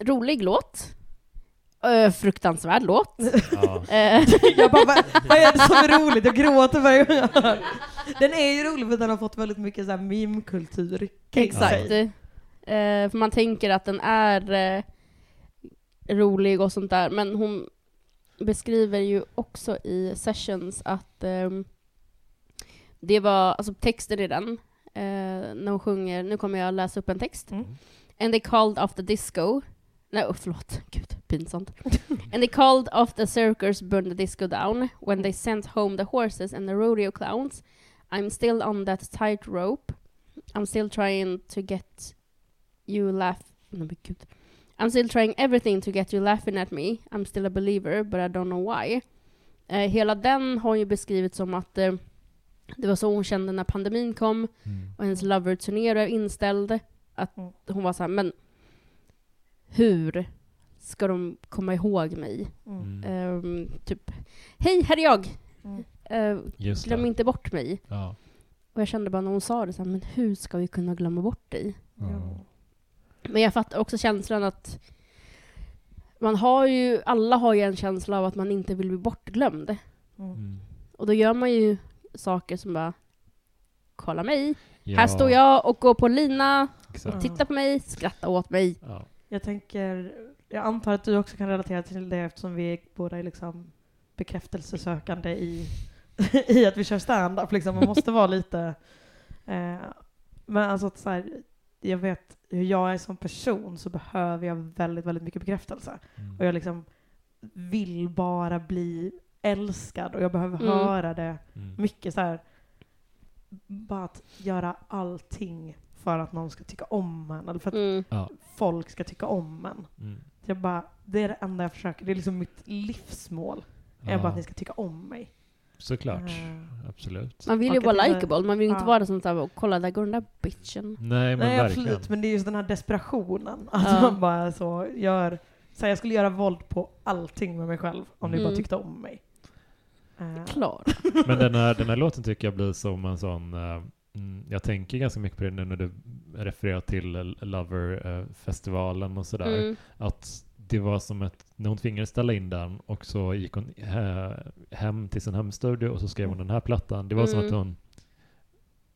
Rolig låt. Eh, fruktansvärd låt. ja. Eh, Jag bara, vad, vad är det som är roligt? Jag gråter varje gång jag hör. Den är ju rolig för att den har fått väldigt mycket så här meme-kultur Exakt. Eh, för man tänker att den är eh, rolig och sånt där, men hon beskriver ju också i sessions att ehm, det var, alltså texten i den, eh, när hon sjunger, nu kommer jag läsa upp en text. Mm. And they called off the disco. Nej, oh, förlåt. Gud, pinsamt. and they called off the circus, burned the disco down. When they sent home the horses and the rodeo clowns. I'm still on that tight rope. I'm still trying to get you laugh. Nej, men gud. I'm still trying everything to get you laughing at me. I'm still a believer, but I don't know why. Eh, hela den har ju beskrivits som att eh, det var så hon kände när pandemin kom Mm. och hennes Lover-turné blev inställd. Att Mm. hon var så här, men hur ska de komma ihåg mig? Mm. Ehm, typ, hej, här är jag! Mm. Just glöm det. inte bort mig. Ja. Och jag kände bara när hon sa det så här, men hur ska vi kunna glömma bort dig? Ja. Men jag fattar också känslan att man har ju, alla har ju en känsla av att man inte vill bli bortglömd. Mm. Mm. Och då gör man ju saker som bara, kolla mig, Ja, här står jag och går på lina, Exakt. titta på mig, skratta åt mig. Ja. Jag tänker, jag antar att du också kan relatera till det eftersom vi båda är liksom bekräftelsesökande i, i att vi kör stand-up. Liksom. Man måste vara lite... Eh, men alltså att så här, jag vet hur jag är som person så behöver jag väldigt, väldigt mycket bekräftelse. Mm. Och jag liksom vill bara bli älskad och jag behöver Mm. höra det Mm. mycket så här. Bara att göra allting för att någon ska tycka om en eller för att Mm. Folk ska tycka om en. Mm. Jag bara, det är det enda jag försöker. Det är liksom mitt livsmål. Är Ja. bara att ni ska tycka om mig. Såklart. Eh, Absolut. Man vill ju vara likeable, man vill ju inte ja. vara sånt där och kolla där går den där bitchen. Nej, men Nej verkligen. absolut, men det är just den här desperationen. Att Ja. man bara så gör, så här, jag skulle göra våld på allting med mig själv om ni Mm. bara tyckte om mig. Eh, Klar. Men den här, den här låten tycker jag blir som en sån... eh, mm, jag tänker ganska mycket på det nu när du refererar till eh, Lover-festivalen och sådär. Mm. Att det var som ett... När hon tvingades ställa in den och så gick hon eh, hem till sin hemstudio och så skrev hon den här plattan. Det var som Mm. att hon...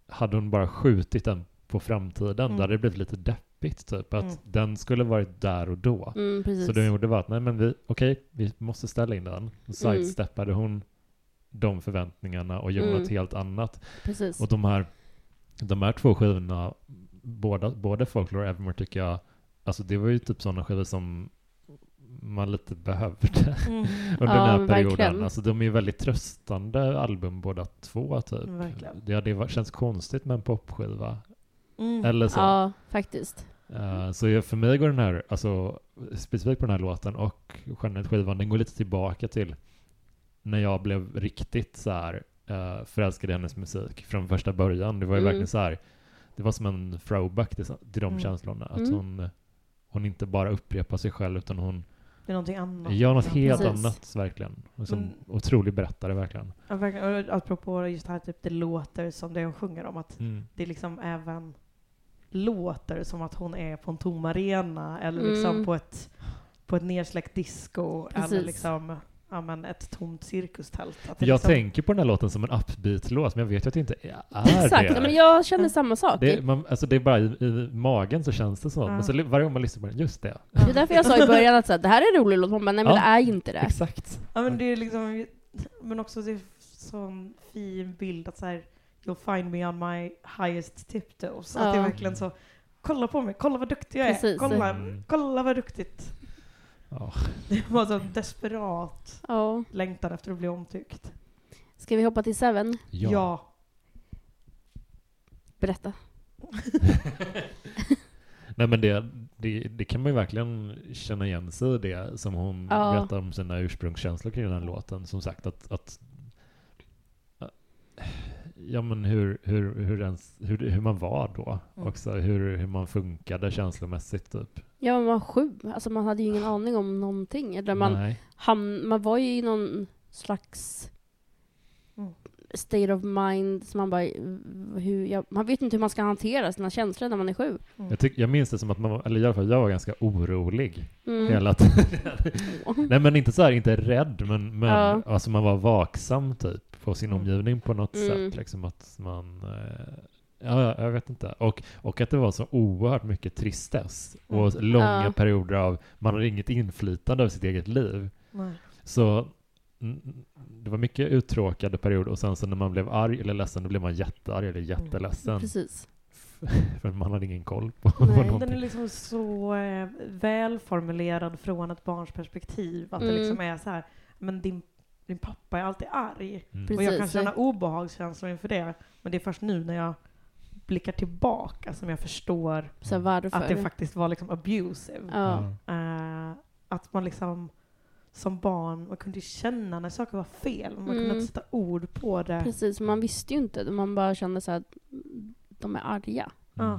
Hade hon bara skjutit den på framtiden, Mm. hade det blivit lite deppigt typ. Att Mm. den skulle varit där och då. Mm. Så det hon gjorde var att, nej men vi, okej, vi måste ställa in den. Och sidesteppade hon de förväntningarna och gjorde Mm. något helt annat. precis. Och de här, de här två skivorna, båda, både Folklore och Evermore tycker jag, alltså det var ju typ sådana skivor som man lite behövde Mm. under Ja, den här perioden. verkligen. Alltså de är ju väldigt tröstande album båda två typ. Verkligen. Det hade känts konstigt med en popskiva. Mm. Eller så. Ja, faktiskt. Eh, så för mig går den här, alltså specifikt på den här låten och skivan, den går lite tillbaka till när jag blev riktigt så här uh, förälskad i hennes musik från första början. Det var ju Mm. verkligen så här, det var som en throwback till, till de Mm. känslorna. Att Mm. hon, hon inte bara upprepar sig själv utan hon Det är någonting annat. gör något Ja. helt Precis. annat verkligen. Och Som Mm. otrolig berättare verkligen. Ja, verkligen. Och Apropå just det här, typ, det låter som det hon sjunger om. Att Mm. det liksom även låter som att hon är på en tom arena eller Mm. liksom på ett, på ett nersläckt disco eller Precis. liksom ja, men ett tomt cirkustält. Jag liksom, tänker på den här låten som en upbeat-låt, men jag vet ju att det inte är Exakt, det. men jag känner samma sak. Det, man, alltså det är bara i, i magen så känns det så. Ja. Men så varje gång man lyssnar på den, just det. Det är därför jag sa i början att så här, det här är en rolig låt, man bara, nej men Ja. det är inte det. Exakt. Ja men det är liksom, men också det är sån fin bild att så här, you'll find me on my highest tiptoes. Att det är Ja. verkligen så, kolla på mig, kolla vad duktig jag är, Precis. kolla, Mm. kolla vad duktigt. Ja. Det var så desperat Ja. längtan efter att bli omtyckt. Ska vi hoppa till Seven? Ja. Berätta. Nej men det, det, det kan man ju verkligen känna igen sig i det som hon Ja. berättar om sina ursprungskänslor kring den här låten. Som sagt att, att ja men hur, hur, hur, ens, hur, hur man var då Mm. också. Hur, hur man funkade känslomässigt typ. Ja, man var sju. Alltså man hade ju ingen aning om någonting. Eller man, Nej. ham- man var ju i någon slags Mm. state of mind som man bara, hur, ja, man vet inte hur man ska hantera sina känslor när man är sju. Jag, tyck, jag minns det som att man var, eller i alla fall jag var ganska orolig Mm. hela tiden. Nej men inte så här, inte rädd, men, men Ja. alltså man var vaksam typ på sin Mm. omgivning på något Mm. sätt. Liksom att man, eh, Ja, ja, jag vet inte. Och, och att det var så oerhört mycket tristess och Mm. långa Ja. perioder av man hade inget inflytande över sitt eget liv. Nej. Så mm, det var mycket uttråkade perioder och sen så när man blev arg eller ledsen då blev man jättearg eller jätteledsen. Precis. För man hade ingen koll på Nej, någonting. Den är liksom så eh, välformulerad från ett barns perspektiv. Att det Mm. liksom är så här, men din, din pappa är alltid arg. Mm. Och jag kan känna obehagskänslor inför det. Men det är först nu när jag blickar tillbaka som jag förstår att det faktiskt var liksom abusive. ja. Eh, att man liksom som barn, man kunde känna när saker var fel. Man kunde Mm. inte sätta ord på det. Precis, man visste ju inte. Man bara kände så att de är arga. Mm.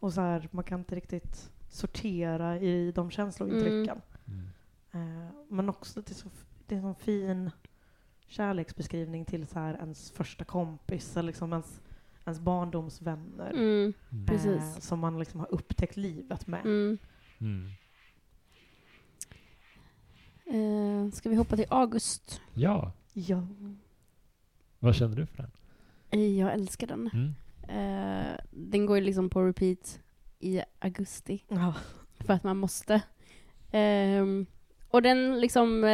Och så här, man kan inte riktigt sortera i de känslointrycken. Mm. Eh, men också det är, så, det är en sån fin kärleksbeskrivning till så här ens första kompis eller liksom ens, ens barndomsvänner. Mm. Mm. precis. Eh, som man liksom har upptäckt livet med. Mm. Mm. Eh, ska vi hoppa till August? Ja, Ja. vad känner du för den? Eh, Jag älskar den. Mm. Eh, den går ju liksom på repeat i augusti. ja. För att man måste. Ehm, och den liksom...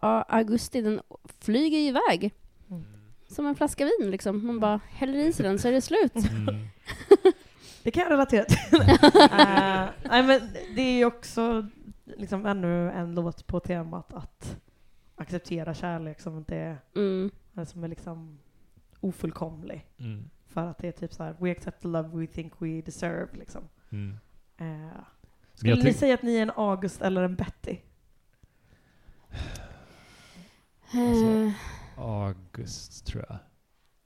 augusti, den flyger ju iväg. Mm. Som en flaska vin liksom. Man bara häller i sig den så är det slut. Mm. Det kan jag relatera till. Eh, nej, men det är ju också liksom ännu en låt på temat att acceptera kärlek som inte är, Mm. som är liksom ofullkomlig. Mm. För att det är typ så här: we accept the love we think we deserve. Liksom. Mm. Men skulle ni säga att ni är en August eller en Betty? Alltså, Eh, August, tror jag.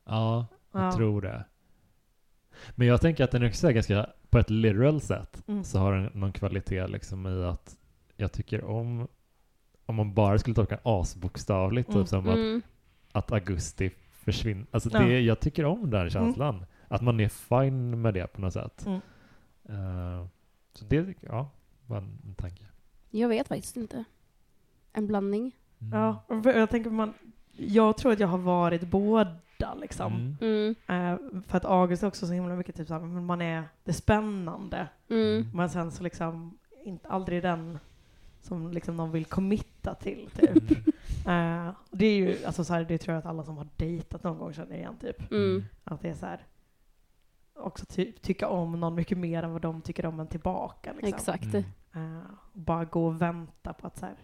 Ja, jag Ja. tror det. Men jag tänker att den också är ganska, på ett literal sätt, Mm. så har den någon kvalitet liksom i att jag tycker om, om man bara skulle tolka asbokstavligt, Mm. typ som att, mm. att augusti försvinner. Alltså Ja. det, jag tycker om den känslan. Att man är fine med det på något sätt. Mm. Eh, så det, ja, var en, en tanke. Jag vet faktiskt inte. En blandning. Mm. Ja, jag tänker man, jag tror att jag har varit båda liksom. Mm. Mm. Eh, för att August är också så himla mycket typ såhär, men man är det spännande. Mm. Men sen så liksom, inte aldrig den som liksom någon vill committa till typ. Mm. Eh, det är ju, alltså så här, det tror jag att alla som har dejtat någon gång känner igen typ. Mm. Att det är så här, också ty tycka om någon mycket mer än vad de tycker om en tillbaka. Liksom. Exakt. Mm. Eh, och bara gå och vänta på att så här,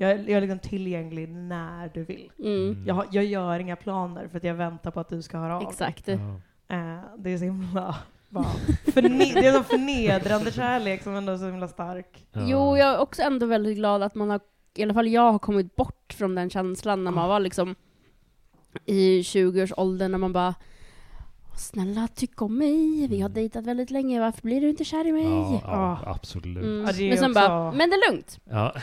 jag, är- jag är liksom tillgänglig när du vill. Mm. Jag, har- jag gör inga planer för att jag väntar på att du ska höra av. Exakt. Ja. Eh, det är så himla förne- det är så förnedrande kärlek som ändå är så himla stark. Ja. Jo, jag är också ändå väldigt glad att man har, i alla fall jag har kommit bort från den känslan när man var liksom i 20-årsåldern när man bara Snälla, tyck om mig. Vi har Mm. dejtat väldigt länge. Varför blir du inte kär i mig? Ja, ja, Ja. absolut. Mm. Ja, Men sen också- bara, men det är lugnt. Ja.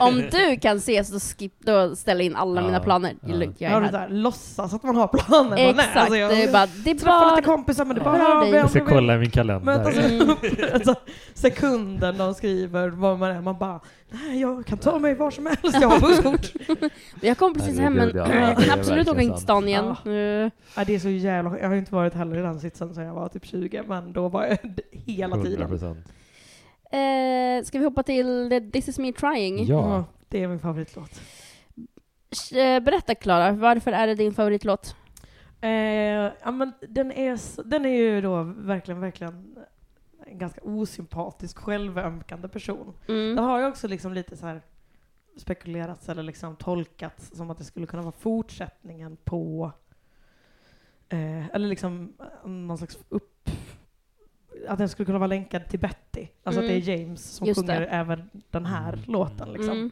Om du kan ses, då, skip, då ställer jag in alla Ja, mina planer. Det är lugnt, jag är här. där, låtsas att man har planer. Exakt, alltså jag, det är bara, det är bara... lite kompisar men det är bara, ja, dig. vem Jag ska kolla i min kalender. Men alltså, Mm. alltså, sekunden de skriver vad man är, man bara nej jag kan ta mig var som helst, jag har busskort. Jag kom precis hem, men ja. kan absolut åka in till stan igen. Eh, ja, det är så jävla Jag har ju inte varit heller i den sitsen sedan jag var typ 20, men då var jag hela tiden. 100%. Eh, ska vi hoppa till This is me trying? Ja. det är min favoritlåt. Eh, Berätta Klara, varför är det din favoritlåt? Eh, ja, men den, är, den är ju då verkligen, verkligen en ganska osympatisk, självömkande person. Det Mm. har ju också liksom lite så här spekulerats eller liksom tolkats som att det skulle kunna vara fortsättningen på eh, eller liksom eh, någon slags upp att den skulle kunna vara länkad till Betty. Alltså Mm. att det är James som Just sjunger det. även den här Mm. låten liksom. Mm.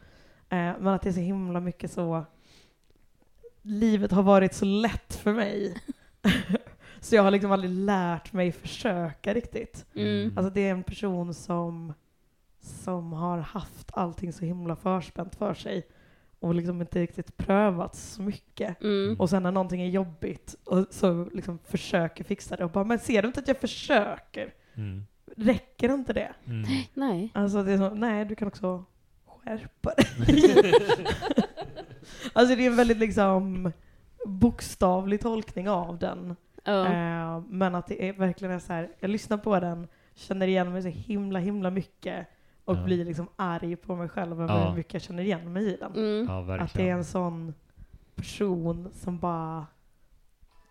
Eh, men att det är så himla mycket så livet har varit så lätt för mig. så jag har liksom aldrig lärt mig försöka riktigt. Mm. Alltså det är en person som, som har haft allting så himla förspänt för sig och liksom inte riktigt prövat så mycket. Mm. Och sen när någonting är jobbigt och så liksom försöker fixa det och bara men ser du inte att jag försöker? Mm. Räcker inte det? Mm. Nej. Alltså det är så, nej du kan också skärpa dig. alltså det är en väldigt liksom bokstavlig tolkning av den. Eh, men att det är verkligen är så här, jag lyssnar på den, känner igen mig så himla himla mycket och Ja. blir liksom arg på mig själv över Ja. hur mycket jag känner igen mig i den. Mm. Ja. Att det är en sån person som bara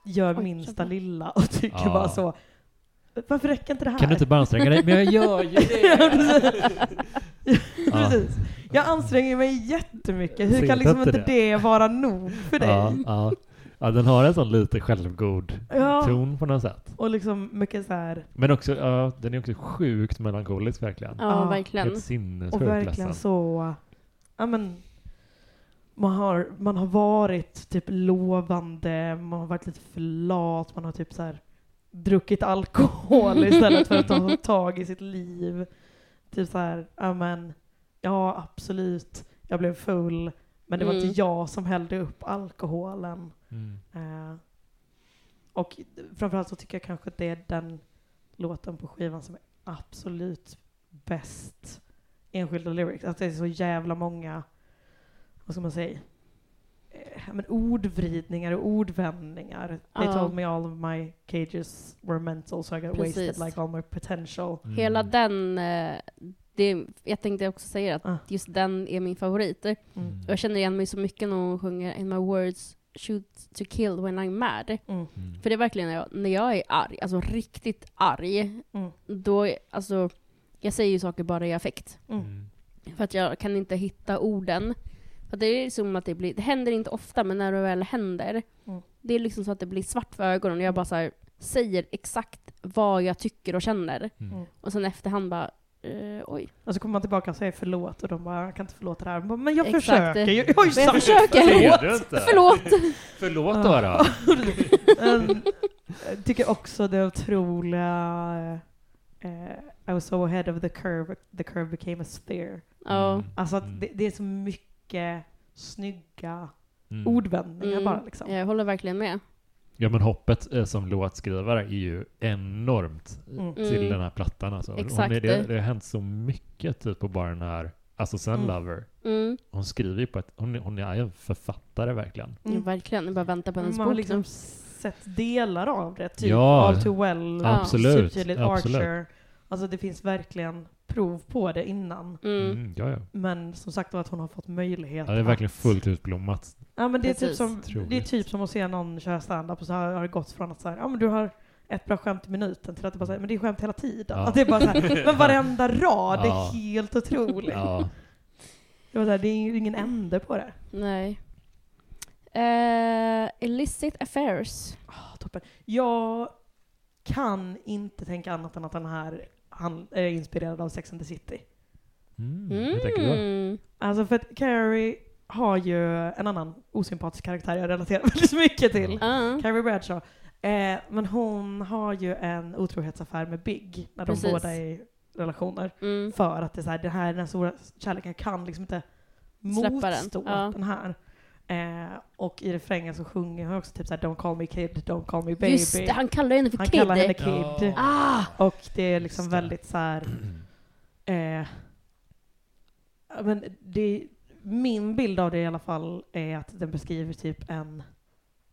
gör Oj, minsta jävlar. lilla och tycker Ja. bara så. Varför räcker inte det här? Kan du inte bara anstränga dig? Men jag gör ju Ja, det! precis. Ja. Precis. Jag anstränger mig jättemycket. Hur Säg kan inte liksom inte inte det. det vara nog för dig? Ja, den har en sån lite självgod Ja. ton på något sätt. Och liksom mycket så här. Men också, ja, den är också sjukt melankolisk verkligen. Ja, Ja. verkligen. Helt sinnessjukt Och verkligen ledsen. så, ja men, man har, man har varit typ lovande, man har varit lite för lat, man har typ så här druckit alkohol istället för att ta tag i sitt liv. Typ så här, ja men, ja absolut, jag blev full, men det var Mm. inte jag som hällde upp alkoholen. Mm. Eh, och framförallt så tycker jag kanske att det är den låten på skivan som är absolut bäst enskilda lyrics. Att det är så jävla många, vad ska man säga, eh, men ordvridningar och ordvändningar. They Ja. told me all of my cages were mental so I got Precis. wasted like all my potential. Mm. Hela den, eh, det, jag tänkte också säga att Ah. just den är min favorit. Mm. Jag känner igen mig så mycket när hon sjunger In my words shoot to kill when I'm mad. Mm. Mm. För det är verkligen när jag, när jag är arg, alltså riktigt arg, Mm. då, är- alltså, jag säger ju saker bara i affekt. Mm. För att jag kan inte hitta orden. För det är som att det blir, det händer inte ofta, men när det väl händer, Mm. det är liksom så att det blir svart för ögonen och jag bara så här, säger exakt vad jag tycker och känner. Mm. Och sen efterhand bara, eh, oj. Och så kommer man tillbaka och säger förlåt och de bara, jag kan inte förlåta det här. Men jag Exakt. försöker ju. Jag har ju Men jag sagt försöker. Ser du inte? Förlåt! Förlåt då. då. Men jag tycker också det otroliga eh, I was so ahead of the curve, the curve became a sphere. Ja. Mm. Alltså att Mm. det, det är så mycket snygga Mm. ordvändningar Mm, bara liksom. Jag håller verkligen med. Ja men hoppet eh, som låtskrivare är ju enormt Mm. till Mm. den här plattan alltså. Hon Exakt. är, det, det har hänt så mycket typ på bara den här, alltså sen Mm. Lover. Mm. Hon skriver ju på ett, hon, är- hon är ju en författare verkligen. Ja, verkligen. Jag bara väntar på hennes Man har bok liksom sett delar av det. Typ Ja. All Too Well, Ja. Absolut, absolut. Archer. Alltså det finns verkligen prov på det innan. Mm. Mm, ja, ja. Men som sagt var att hon har fått möjlighet ja, det är verkligen att- fullt utblommat. Ja men det är, typ som, det är typ som att se någon köra stand-up och så har, har det gått från att så här, ja men du har ett bra skämt i minuten till att det bara säger men det är skämt hela tiden. Ja. Att det är bara så här, men varenda rad Ja. är helt otroligt. Ja. Det, var så här, det är ju ingen ände på det. Nej. Eh, illicit affairs. Ah, toppen. Jag kan inte tänka annat än att den här han, är inspirerad av Sex and the City. Mm, hur tänker du? Mm. Alltså för att Carrie har ju en annan osympatisk karaktär jag relaterar väldigt mycket till. Ja. Carrie Bradshaw. Eh, men hon har ju en otrohetsaffär med Big när de Precis. båda är i relationer. Mm. För att det är så här, den här den stora kärleken kan liksom inte Släppa den. motstå Ja. den här. Eh, och i refrängen så sjunger hon också typ såhär Don't call me kid, don't call me baby. Just det, han kallar henne för Han kid. kallar henne kid. Ah! Och det är liksom väldigt så här. Eh, men det, min bild av det i alla fall är att den beskriver typ en,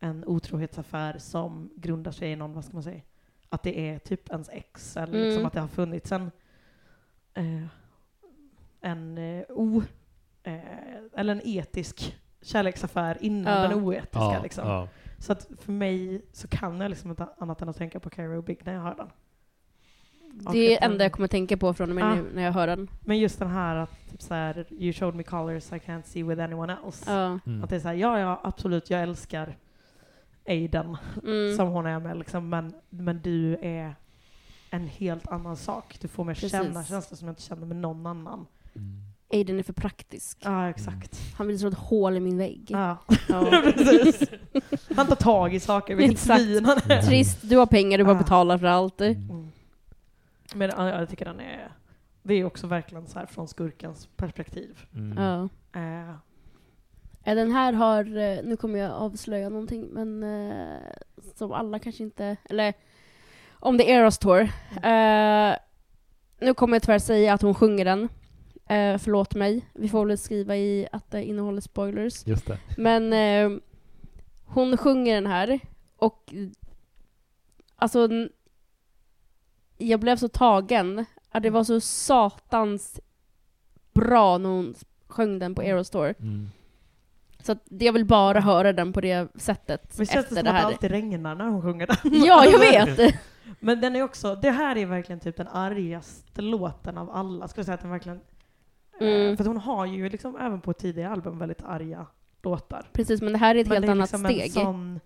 en otrohetsaffär som grundar sig i någon, vad ska man säga, att det är typ ens ex eller liksom Mm. att det har funnits en eh, en eh, o, eh, eller en etisk kärleksaffär innan Ja. den oetiska Ja, liksom. ja. Så att för mig så kan jag liksom inte annat än att tänka på Carrie och Big när jag hör den. Och Det är det enda jag kommer tänka på från och med nu när jag hör den. Men just den här att typ så här, you showed me colors I can't see with anyone else. Ja. Mm. Att det är så här, ja ja absolut jag älskar Aiden Mm. som hon är med liksom, men, men du är en helt annan sak. Du får mig Precis. känna känslor som jag inte känner med någon annan. Mm. Aiden är för praktisk. Ja exakt. Han vill slå ett hål i min vägg. Ja. Ja. precis. Han tar tag i saker, vilket Exakt. svin han är. Trist, du har pengar, du bara betalar för allt. Mm. Mm. Men ja, jag tycker den är, det är också verkligen så här från skurkens perspektiv. Mm. Ja. Eh, Eh, Den här har, eh, nu kommer jag avslöja någonting, men eh, som alla kanske inte, eller om det är Eras Tour. Eh, nu kommer jag tyvärr säga att hon sjunger den. Eh, förlåt mig, vi får väl skriva i att det innehåller spoilers. Just det. Men eh, hon sjunger den här och alltså, jag blev så tagen. Att det var så satans bra när hon sjöng den på Aerostore. Mm. Så att jag vill bara höra den på det sättet Men känns det efter som det att det här. alltid regnar när hon sjunger den? Ja, jag vet! Men den är också, det här är verkligen typ den argaste låten av alla. Skulle säga att den verkligen... eh, Mm. För hon har ju liksom även på tidigare album väldigt arga låtar. Precis, men det här är ett Men helt är annat liksom steg. sån...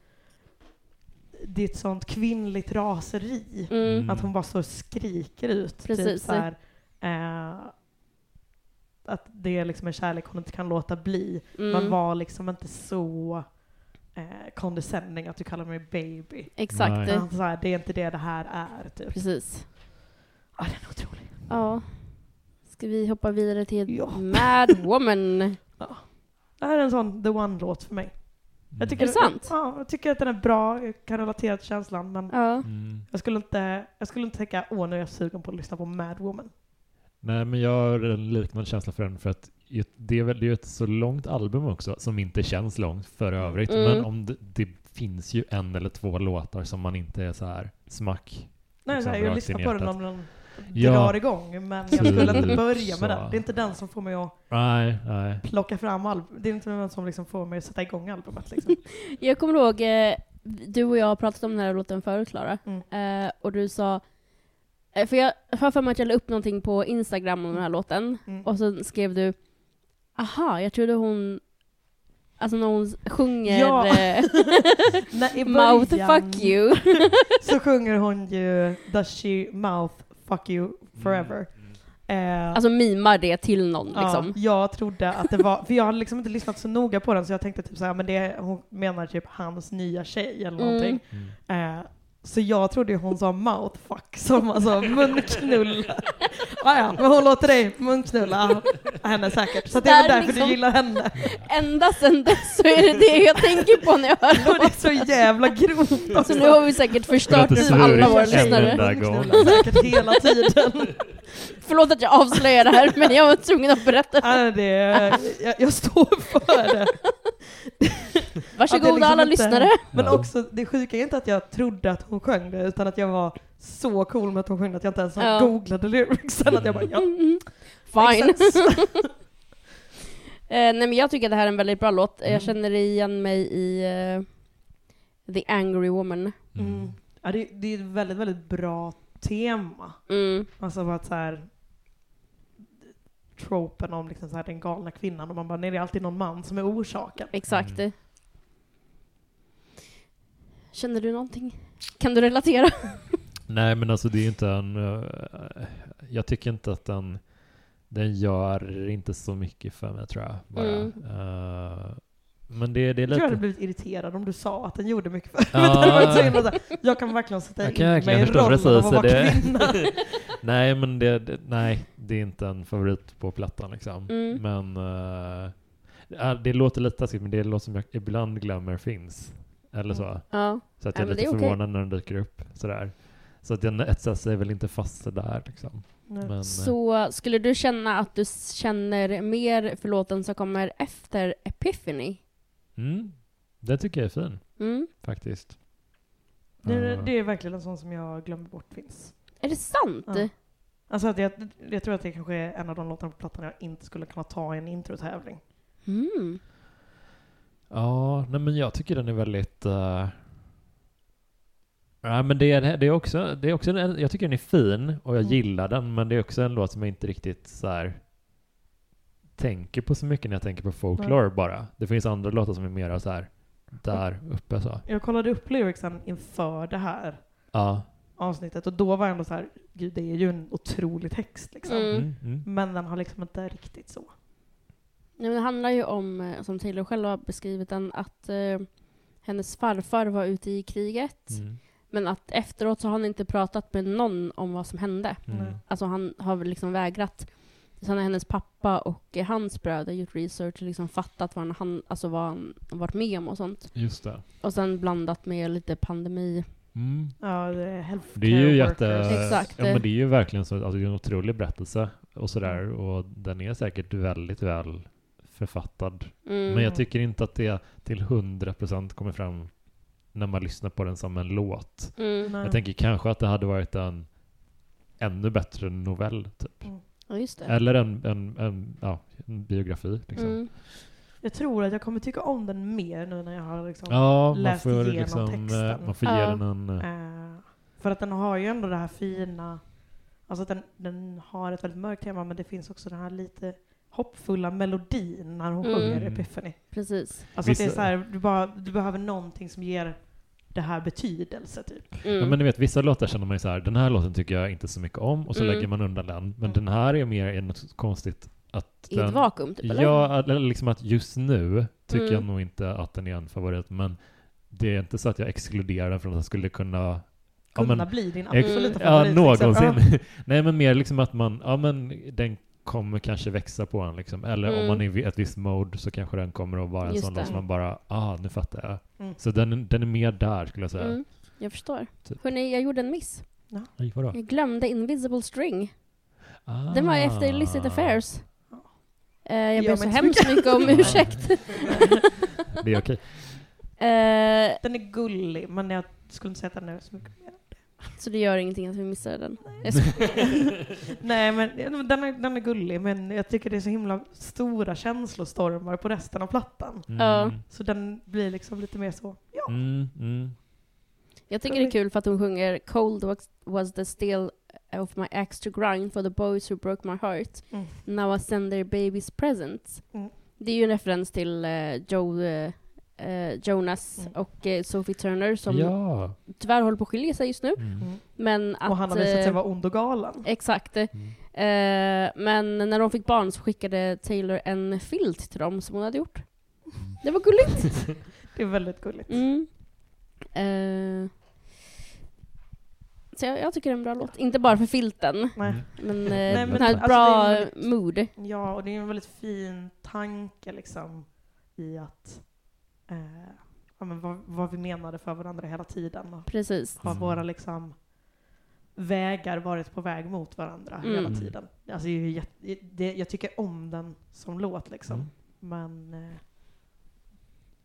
Det är ett sånt kvinnligt raseri. Mm. Att hon bara så skriker ut. Typ Precis. så här, eh, att det är liksom en kärlek hon inte kan låta bli. Mm. Man var liksom inte så eh, condescending att du kallar mig baby. Exakt. Så här, det är inte det det här är. Typ. Precis. Ja, den är otrolig. Ja. Ska vi hoppa vidare till Ja. Mad Woman? Det här är en sån the one-låt för mig. Jag tycker, Är det sant? Ja, jag tycker att den är bra, jag kan relatera till känslan, men Ja. Mm. jag skulle inte, jag skulle inte tänka åh nu är jag sugen på att lyssna på Mad Woman. Nej, men jag har en liknande känsla för den för att det är väl det är ju ett så långt album också som inte känns långt för övrigt. Mm. Men om det, det finns ju en eller två låtar som man inte är så här smack. Nej, Liksom här, jag lyssnar på den om den Ja. drar igång, men jag skulle inte börja med den. Det är inte den som får mig att Nej, nej. plocka fram albumet. Det är inte den som liksom får mig att sätta igång albumet. Liksom. Jag kommer ihåg, eh, du och jag har pratat om den här låten förut Klara, Mm. eh, och du sa eh, för jag har för mig att jag la upp någonting på Instagram om den här låten, Mm. och så skrev du Aha, jag trodde hon Alltså när hon sjunger Ja. Nej, Mouth fuck you. så sjunger hon ju Does she mouth fuck you forever. Eh, Alltså mimar det till någon Ja, liksom. jag trodde att det var, för jag hade liksom inte lyssnat så noga på den så jag tänkte typ såhär, men det, hon menar typ hans nya tjej eller Mm. någonting. Mm. Eh, så jag trodde ju hon sa mouthfuck som alltså munknulla. ah, ja, men hon låter dig munknulla henne säkert. Så det är väl Där därför liksom- du gillar henne. Ända sen dess så är det det jag tänker på när jag hör Och det är låten. så jävla grovt Alltså nu har vi säkert förstört för alla våra lyssnare. Säkert hela tiden. Förlåt att jag avslöjar det här, men jag var tvungen att berätta det. Ah, det jag, jag står för det. Varsågoda liksom alla inte- lyssnare. Men också, det sjuka är inte att jag trodde att hon sjöng det, utan att jag var så cool med att hon sjöng det att jag inte ens Ja. googlade lyricsen. Att jag bara, ja, Mm, Fine. Eh, nej men jag tycker att det här är en väldigt bra låt. Mm. Jag känner igen mig i eh, The Angry Woman. Mm. Ja, det, det är ett väldigt, väldigt bra tema. Mm. Alltså att så här tropen om liksom så här, den galna kvinnan och man bara, nej det är alltid någon man som är orsaken. Exakt. Mm. Känner du någonting? Kan du relatera? Nej, men alltså det är inte en... eh, jag tycker inte att den... Den gör inte så mycket för mig tror jag. Bara. Mm. Eh, men det, det är Jag tror jag hade lite... blivit irriterad om du sa att den gjorde mycket för Ja. Jag kan verkligen sätta Jag kan mig i rollen av att vara det, kvinna. nej, men det, det, nej, det är inte en favorit på plattan liksom. Mm. Men ja, det låter lite taskigt, men det är en låt som jag ibland glömmer finns. Eller så. Mm. Ja. Så att Ja, jag är men lite är förvånad när den dyker upp. Sådär. Så att den etsar sig väl inte fast där liksom. Men, eh, Så skulle du känna att du känner mer för låten som kommer efter Epiphany? Mm, det tycker jag är fin, Mm. faktiskt. Det, Eh, det är verkligen en sån som jag glömmer bort finns. Är det sant? Ja. Alltså att jag, jag tror att det kanske är en av de låtarna på plattan jag inte skulle kunna ta i en introtävling. Mm. Ja, nej men jag tycker den är väldigt... Uh... Ja, men det är, det är också, det är också en, jag tycker den är fin och jag Mm. gillar den, men det är också en låt som jag inte riktigt så här tänker på så mycket när jag tänker på folklore bara. Det finns andra låtar som är mer så här där uppe så. Jag kollade upp lyricsen inför det här Ja. avsnittet och då var jag ändå så här, gud det är ju en otrolig text liksom. Mm. Mm, mm. Men den har liksom inte riktigt så. Nej, men det handlar ju om, eh, som Taylor själv har beskrivit den, att eh, hennes farfar var ute i kriget, Mm. men att efteråt så har han inte pratat med någon om vad som hände. Mm. Nej. Alltså han har väl liksom vägrat. Sen har hennes pappa och hans bröder gjort research och liksom fattat vad han, alltså vad han varit med om och sånt. Just det. Och sen blandat med lite pandemi. Mm. Ja, det är Det är ju jätte... Exakt. Ja men det är ju verkligen så, alltså det är en otrolig berättelse och sådär och den är säkert väldigt väl författad. Mm. Men jag tycker inte att det till 100% kommer fram när man lyssnar på den som en låt. Mm. Nej. Jag tänker kanske att det hade varit en ännu bättre novell, typ. Ja, just det. Eller en, en, en, ja, en biografi. Liksom. Mm. Jag tror att jag kommer tycka om den mer nu när jag har liksom Ja, läst får, igenom liksom, texten. eh, man får ge Ja. den en... Eh, för att den har ju ändå det här fina, alltså att den, den har ett väldigt mörkt tema men det finns också den här lite hoppfulla melodin när hon Mm. sjunger Epiphany. Precis. Alltså att det är så här, du, bara, du behöver någonting som ger det här betydelse typ. Mm. Ja, men ni vet, vissa låtar känner man ju så här, den här låten tycker jag inte så mycket om, och så Mm. lägger man undan den. Men Mm. den här är mer i något konstigt att I ett vakuum, typ, eller? Ja, eller liksom att just nu tycker Mm. jag nog inte att den är en favorit, men det är inte så att jag exkluderar den från att den skulle kunna... Ja, Kunna men, bli din absoluta ja, favorit. liksom. någonsin. Nej, men mer liksom att man, ja men den kommer kanske växa på en liksom. Eller om Mm. man är i ett visst mode så kanske den kommer att vara en Just sån som man bara, ah, nu fattar jag. Mm. Så den, den är mer där skulle jag säga. Mm. Jag förstår. Typ. Hörrni, jag gjorde en miss. Aj, vadå? Jag glömde Invisible String. Ah. Den var efter Illicit Affairs. Eh, jag Gör ber så inte hemskt mycket. om ursäkt. Det är okej. Eh, Den är gullig men jag skulle inte säga att den är så mycket mer. Så det gör ingenting att vi missade den. Nej men den är, den är gullig men jag tycker det är så himla stora känslostormar på resten av plattan. Ja. Mm. Så den blir liksom lite mer så, ja. Mm, mm. Jag tycker det är kul för att hon sjunger Cold was, was the still of my axe to grind for the boys who broke my heart. Mm. Now I send their babies presents. Mm. Det är ju en referens till eh, Joe, eh, Jonas Mm. och eh, Sophie Turner som Ja. tyvärr håller på att skilja sig just nu. Mm. Mm. Men att, Och han har visat sig eh, vara ond och galen. Exakt. Mm. Eh, men när de fick barn så skickade Taylor en filt till dem som hon hade gjort. Det var gulligt. Det är väldigt gulligt. Mm. Eh, så jag, jag tycker det är en bra låt. Inte bara för filten, Nej. men, eh, Nej, den men har ett alltså, bra väldigt- mood. Ja, och det är en väldigt fin tanke liksom i att eh, ja, men vad, vad vi menade för varandra hela tiden. Och Precis. har Mm. våra liksom vägar varit på väg mot varandra Mm. hela tiden. Alltså, jätte, det, jag tycker om den som låt liksom. Mm. Men eh,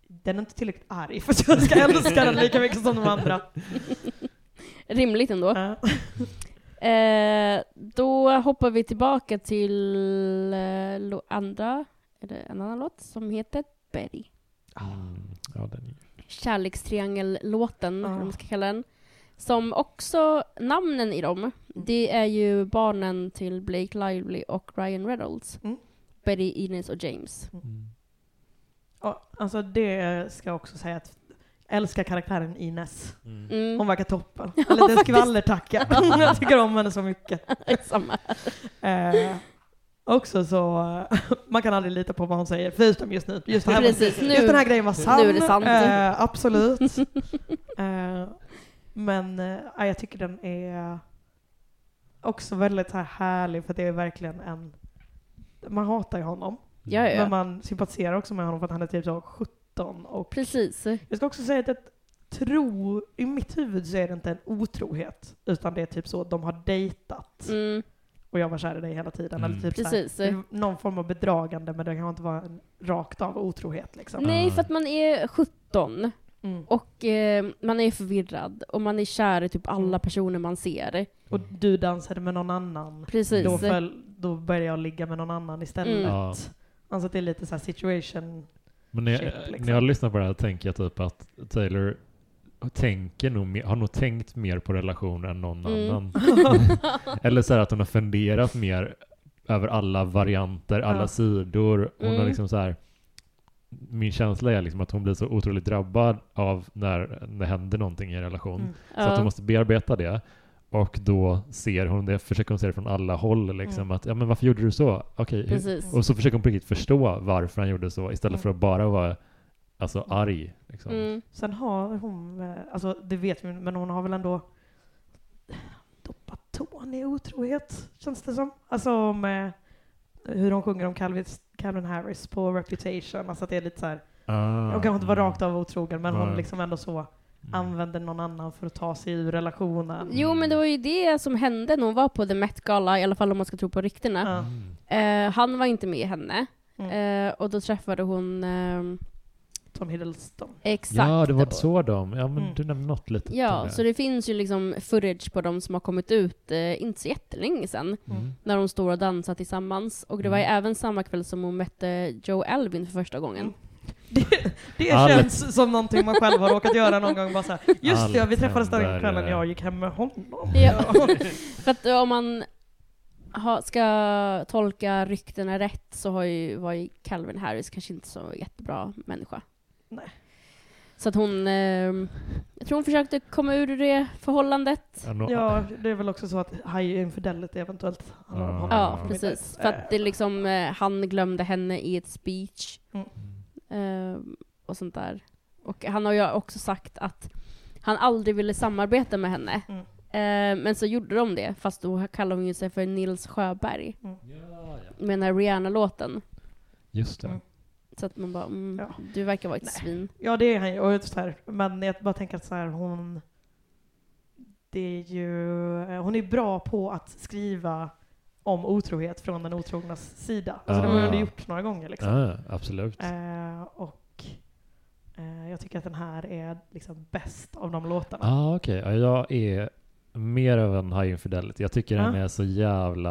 den är inte tillräckligt arg för att jag ska älska den lika mycket som de andra. Rimligt ändå. Ja. Eh, då hoppar vi tillbaka till eh, andra, eller en annan låt som heter Betty. Mm. Ja, den är Kärlekstriangellåten, eller vad man Ah. ska kalla den. Som också, namnen i dem, det är ju barnen till Blake Lively och Ryan Reynolds. Mm. Betty, Ines och James. Mm. Ja, alltså det ska jag också säga att jag älskar karaktären Ines. Mm. Mm. Hon verkar toppen. Ja, En liten faktiskt. skvallertacka. jag tycker om henne så mycket. Samma. Eh, också så, man kan aldrig lita på vad hon säger, förutom just nu. Just, här, Precis, nu. just den här grejen var sann. nu är det sant. Eh, absolut. eh, men eh, ja, jag tycker den är också väldigt här härlig, för det är verkligen en... Man hatar ju honom, Ja, ja. men man sympatiserar också med honom för att han är typ så 17 och Precis. jag ska också säga att tror, i mitt huvud så är det inte en otrohet, utan det är typ så att de har dejtat Mm, och jag var kär i dig hela tiden. Mm. Eller typ så precis. här, någon form av bedragande men det kan inte vara en rakt av otrohet liksom. Nej, för att man är 17 Mm. och eh, man är förvirrad och man är kär i typ alla Mm. personer man ser. Och du dansade med någon annan. Precis. Då, föll, då började jag ligga med någon annan istället. Mm. Ja. Alltså att det är lite så här situation. Men när jag, Shit, liksom. när jag lyssnar på det här tänker jag typ att Taylor tänker nog har nog tänkt mer på relationer än någon Mm. annan. Eller så här att hon har funderat mer över alla varianter, alla Ja. sidor. Hon har Mm. liksom så här min känsla är liksom att hon blir så otroligt drabbad av när det händer någonting i en relation. Mm. Så att hon Ja. måste bearbeta det. Och då ser hon det, försöker hon se det från alla håll. Liksom, Mm. att, ja men varför gjorde du så? Precis. och så försöker hon på riktigt förstå varför han gjorde så istället Mm. för att bara vara alltså, arg. Liksom. Mm. Sen har hon, eh, alltså det vet vi men hon har väl ändå doppat tån i otrohet, känns det som. Alltså med hur hon sjunger om Calvin, Calvin Harris på Reputation. Alltså att det är lite så här, Ah, hon kanske inte var mm. rakt av otrogen men hon Nej. liksom ändå så Mm. använder någon annan för att ta sig ur relationen. Jo, men det var ju det som hände när hon var på The Met Gala, i alla fall om man ska tro på ryktena. Mm. Eh, han var inte med henne. Mm. Eh, och då träffade hon... ehm, Tom Hiddleston. Exakt. Ja, det var så de. Ja, men Mm. du nämnde något litet Ja, det. så det finns ju liksom footage på de som har kommit ut eh, inte så jättelänge sedan. Mm. När de står och dansar tillsammans. Och det var ju Mm. även samma kväll som hon mötte Joe Alvin för första gången. Mm. Det, det Alex. känns som någonting man själv har råkat göra någon gång. Bara så här, just det, ja, vi träffades den kvällen jag gick hem med honom. Ja. För att om man ha, ska tolka ryktena rätt så har ju, var ju Calvin Harris kanske inte så jättebra människa. Nej. Så att hon, eh, jag tror hon försökte komma ur det förhållandet. Ja, det är väl också så att High Infidelity eventuellt handlar om Ja. honom. Ja, Ja. precis. För att det liksom, eh, han glömde henne i ett speech. eh, och sånt där. Och han har ju också sagt att han aldrig ville samarbeta med henne. Mm. Eh, men så gjorde de det, fast då kallade hon ju sig för Nils Sjöberg. Ja, ja. Med den här Rihanna-låten. Just det. Mm. Så att man bara, mm, Ja. du verkar vara ett Nej. svin. Ja, det är han ju. Och så här, men jag bara tänker att så här, hon... Det är ju... eh, Hon är bra på att skriva om otrohet från den otrognas sida. Alltså det har hon Ah. ändå gjort några gånger liksom. Ja, absolut. Eh, och eh, jag tycker att den här är liksom bäst av de låtarna. ah, okej. Ja, jag är mer av en high infidelity. Jag tycker den Ja. är så jävla...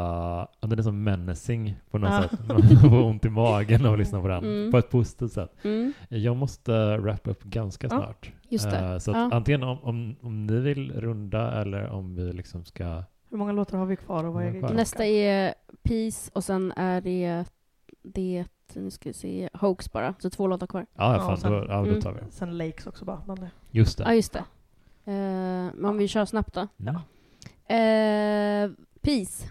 ja, Den är så menacing på något Ja. sätt. Man får ont i magen av att lyssna på den. Mm. På ett positivt sätt. Mm, Jag måste wrap upp ganska Ja, snart. just det. Eh, så att Ja. antingen om, om, om ni vill runda eller om vi liksom ska... Hur många låtar har vi kvar? Och vad är Kvar. Nästa är Peace och sen är det, det nu ska vi se, Hoax bara. Så två låtar kvar. Ja, Ja, fan, sen- då, ja, då Mm. tar vi det. Sen Lakes också bara. Men det. Just Ja, just det. Eh, men om vi kör snabbt då. Mm. Eh, Peace.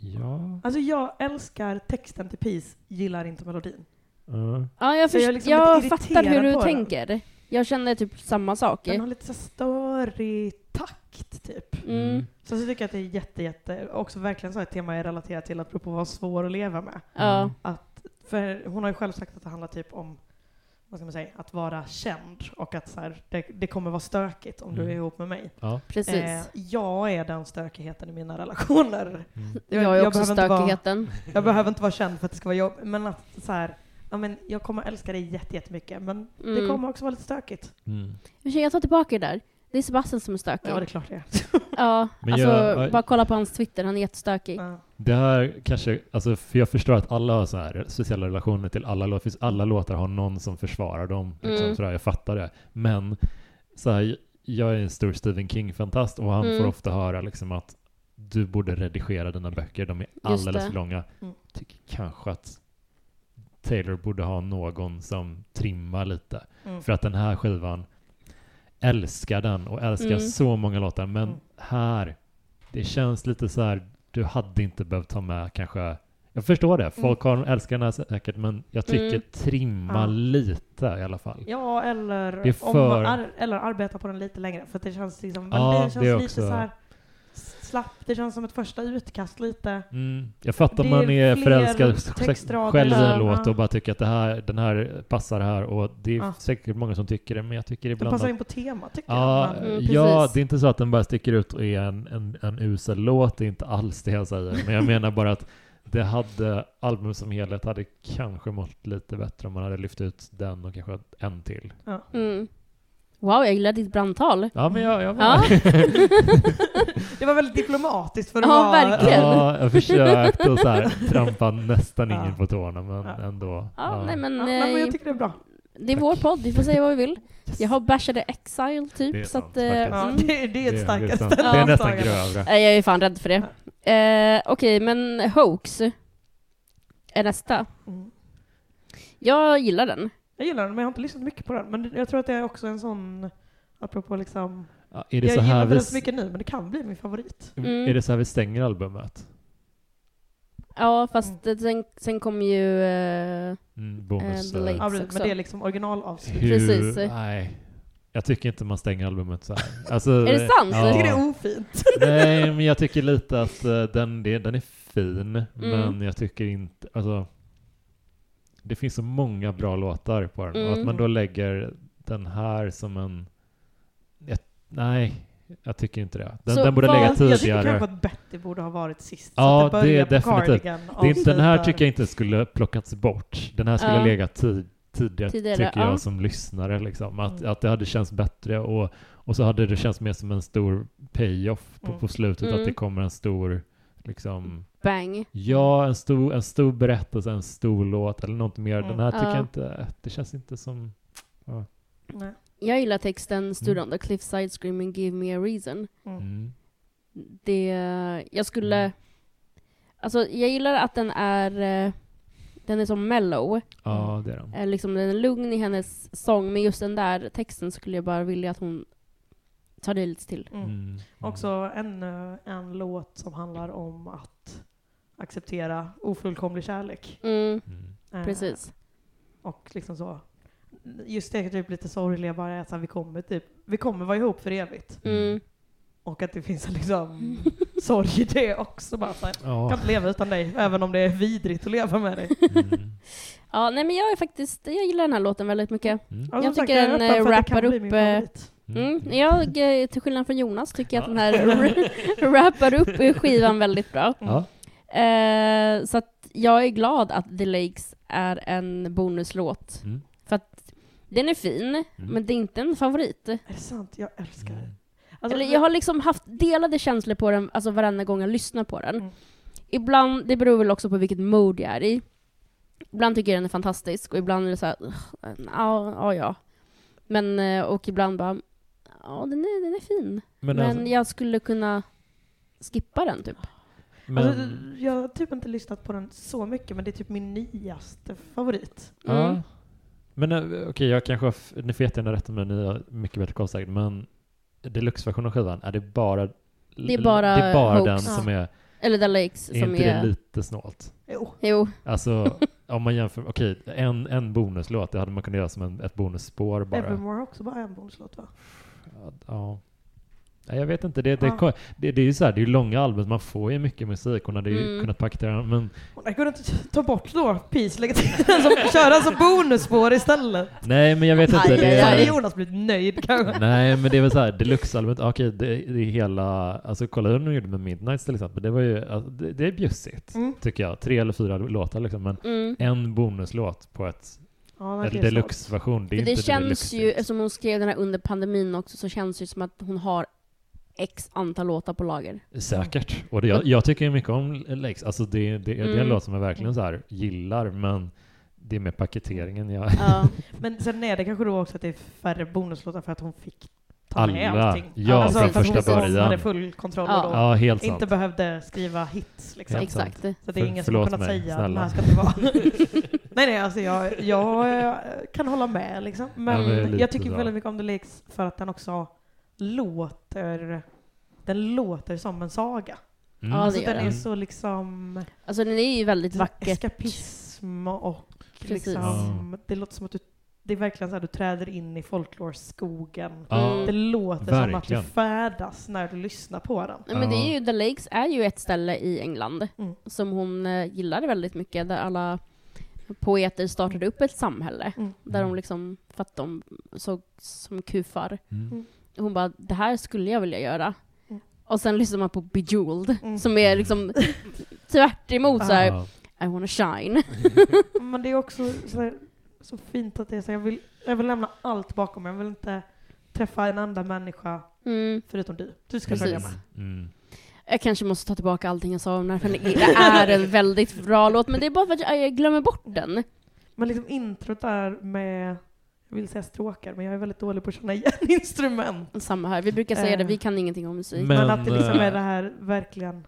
Ja. Alltså jag älskar texten till Peace, gillar inte melodin. Uh. Ja, jag, Så jag först- liksom jag fattar hur du på den. tänker. Jag känner typ samma sak. Den har lite så störig takt typ. Mm. Så, så tycker jag att det är jätte, jätte, också verkligen så ett tema jag relaterar till, att apropå vara svår att leva med. Ja. Att, för hon har ju själv sagt att det handlar typ om, vad ska man säga, att vara känd och att så här, det, det kommer vara stökigt om du är Mm. ihop med mig. Ja. Precis. Eh, jag är den stökigheten i mina relationer. Mm. jag, är också behöver inte vara- stökigheten. Jag behöver inte vara känd för att det ska vara jobb, men att så här, ja, men jag kommer älska dig jätte, jättemycket, men det Mm. kommer också vara lite stökigt. Mm. Jag tar tillbaka det där. Det är Sebastian som är stökig. Ja, det är klart det är. Ja, Men alltså jag- bara kolla på hans Twitter, han är jättestökig. Ja. Det här kanske, alltså för jag förstår att alla har så här speciella relationer till alla låtar. Finns alla låtar har någon som försvarar dem. Liksom, Mm. sådär, jag fattar det. Men så här, jag är en stor Stephen King-fantast och han Mm. får ofta höra liksom att du borde redigera dina böcker, de är alldeles för långa. Mm. Tycker kanske att Taylor borde ha någon som trimmar lite. Mm. För att den här skivan älskar den och älskar Mm. så många låtar. Men Mm. här, det känns lite så här, du hade inte behövt ta med kanske jag förstår det, folk har, älskar den här säkert, men jag tycker Mm. trimma Ja. lite i alla fall. Ja, eller, om för- man ar- eller arbeta på den lite längre, för det känns liksom, Ja, det känns det lite också- så här slapp, det känns som ett första utkast lite. Mm. Jag fattar Det man är förälskad själv i en Ja. låt och bara tycker att det här, den här passar här och det är Ja. säkert många som tycker det, men jag tycker ibland passar att in på temat tycker Ja, jag. Mm, ja, det är inte så att den bara sticker ut och är en, en, en usel låt, det är inte alls det jag säger. Men jag menar bara att det hade, album som helhet hade kanske mått lite bättre om man hade lyft ut den och kanske en till. Mm. Wow, jag gillar ditt brandtal. Ja, men jag, jag Ja. det var väldigt diplomatiskt för att Ja, vara... verkligen. Ja, jag försökte så här, trampa nästan Ja. ingen på tårna, men Ja. ändå. Ja, nej men, Ja, nej, men jag eh, tycker det är bra. det är vår podd, vi får säga vad vi vill. Jag har bashade Exile typ, Det är så sant, att... eh, faktiskt. Ja, mm. det, det är ett starkare sant. Det är nästan ställningstagande. grövre. Nej, Jag är fan rädd för det. Eh, Okej, men Hoax är nästa. Mm. Jag gillar den. Jag gillar den, men jag har inte lyssnat mycket på den. Men jag tror att det är också en sån, apropå liksom... Ja, är, det Jag så gillar den vi, så mycket nu, men det kan bli min favorit. Mm. är det så här vi stänger albumet? Ja, fast sen, sen kommer ju... eh, Mm, bonus. Eh, The eh. Ja, precis, också. men det är liksom originalavslut. Precis. Nej. Jag tycker inte man stänger albumet så här. Alltså, Är det sant? Ja. Jag tycker det är ofint. Nej, men jag tycker lite att eh, den, det, den är fin, men Mm. jag tycker inte, alltså det finns så många bra låtar på den och att Mm. man då lägger den här som en, jag, nej, jag tycker inte det. Den, Så den borde vad- lägga Jag tycker tidigare. kanske att Betty borde ha varit sist. Ja, så att det, det är definitivt. Det är inte, den här tycker jag inte skulle plockats bort. Den här skulle Ja. legat tid, tidigare, Tidigare, tycker ja. jag som lyssnare. Liksom. Att, Mm. att det hade känts bättre och, och så hade det känts mer som en stor payoff på, Mm. på slutet. Mm. Att det kommer en stor, liksom, Bang. ja, en stor, en stor berättelse, en stor låt eller något mer. Den Mm. här tycker Ja. jag inte, det känns inte som, Nej. Jag gillar texten Stood Mm. on the cliffside screaming give me a reason. Mm. mm, Det, jag skulle... Mm. Alltså jag gillar att den är... eh, Den är så mellow. ja det är den. Eh, Liksom den är lugn i hennes sång, men just den där texten skulle jag bara vilja att hon tar det lite till. Mm. Mm. Också ännu en låt som handlar om att acceptera ofullkomlig kärlek. Mm, Mm. Eh, precis. Och liksom så. Just det typ lite sorgliga bara är att vi kommer typ, vi kommer vara ihop för evigt. Mm. Och att det finns en liksom sorg i det också. Bara så här, Ja. kan inte leva utan dig, även om det är vidrigt att leva med dig. Mm. Ja, nej men jag är faktiskt, jag gillar den här låten väldigt mycket. Mm. Ja, Jag sagt, tycker är den, eh, rappar upp, eh. Mm. Jag, eh, till skillnad från Jonas, tycker jag att den här rappar upp skivan väldigt bra. Mm. Ja. Eh, så att jag är glad att The Lakes är en bonuslåt. Mm. För att den är fin, men det är inte en favorit. Är det sant? Jag älskar. Mm. Alltså, Eller jag har liksom haft delade känslor på den, alltså varenda gång jag lyssnar på den. Mm. Ibland, det beror väl också på vilket mode jag är i. Ibland tycker jag den är fantastisk och ibland är det så här, "Ugh, ja, ja, ja. Men, eh, och ibland bara, ja den är, den är fin. Men, Men, alltså, jag skulle kunna skippa den typ. men, Alltså, jag har typ inte lyssnat på den så mycket, men det är typ min nyaste favorit. Mm. Ja. Men eh, okej, jag kanske har, ni får jättegärna rätta mig, ni har mycket bättre koll säkert, men deluxe-versionen av skivan, är det bara Det är bara det är bara Hoax. den som är, Eller The Lakes är som inte är... det lite snålt? Jo. Jo, Alltså, om man jämför, okej, en, en bonuslåt, det hade man kunnat göra som en, ett bonusspår bara. Evermore har också bara en bonuslåt va? Ja. Nej, Jag vet inte, det, det, Ja. det, det är ju så här, det är långa album, man får ju mycket musik, hon hade ju Mm. kunnat paketera men Jag kunde inte ta bort då Peace, lägga till den som, köra som bonusspår istället. nej men jag vet inte. Aj, det är, aj, Jonas blivit nöjd kanske. Nej, men det är väl såhär, deluxe-albumet, okej, det, det är hela, alltså kolla hur de gjorde med Midnights till exempel, det var ju, alltså, det, det är bjussigt, Mm. tycker jag. Tre eller fyra låtar liksom, men mm. en bonuslåt på ett, Ja, så. deluxe-version, det är det inte känns deluxe. ju, eftersom hon skrev den här under pandemin också, så känns det ju som att hon har x antal låtar på lager. Säkert. Och det, jag, jag tycker ju mycket om Lex, alltså det, det, det är en Mm. låt som jag verkligen så här gillar, men det är med paketeringen jag... Ja. Men sen är det kanske då också att det är färre bonuslåtar för att hon fick ta med Alla. allting. Ja, alltså, från för att första hon början. hade full kontroll Ja. och då Ja, helt sant. inte behövde skriva hits. Liksom. Helt Exakt. sant. Så det är För- ingen som har kunnat mig, säga snälla. här ska inte vara. nej, nej, alltså jag, jag eh, kan hålla med liksom. Men Ja, men jag tycker så. väldigt mycket om The Lakes för att den också låter, den låter som en saga. Mm. Ja, det alltså den den. är så liksom Alltså den är ju väldigt vackert. eskapism och Precis. liksom, det låter som att du, det är verkligen så här du träder in i folklore-skogen. Ja, Mm. Det låter som att du Verkligen. färdas när du lyssnar på den. Nej, men det är ju, The Lakes är ju ett ställe i England Mm. som hon eh, gillade väldigt mycket, där alla poeter startade upp ett samhälle. Mm. Där de liksom, för att de såg som kufar. Mm. Hon bara, det här skulle jag vilja göra. Mm. Och sen lyssnar man på Bejeweled, Mm. som är liksom tvärt emot så här. I wanna shine. Men det är också så, här, så fint att det är så jag vill, jag vill lämna allt bakom mig. Jag vill inte träffa en enda människa Mm. förutom du. Du ska följa med. Mm. Jag kanske måste ta tillbaka allting jag sa om den för det är en väldigt bra låt, men det är bara för att jag glömmer bort den. Men liksom introt där med, jag vill säga stråkar, men jag är väldigt dålig på att känna igen instrument. Samma här, vi brukar säga Eh. det, vi kan ingenting om musik. Men- Men, att det liksom eh, är det här verkligen,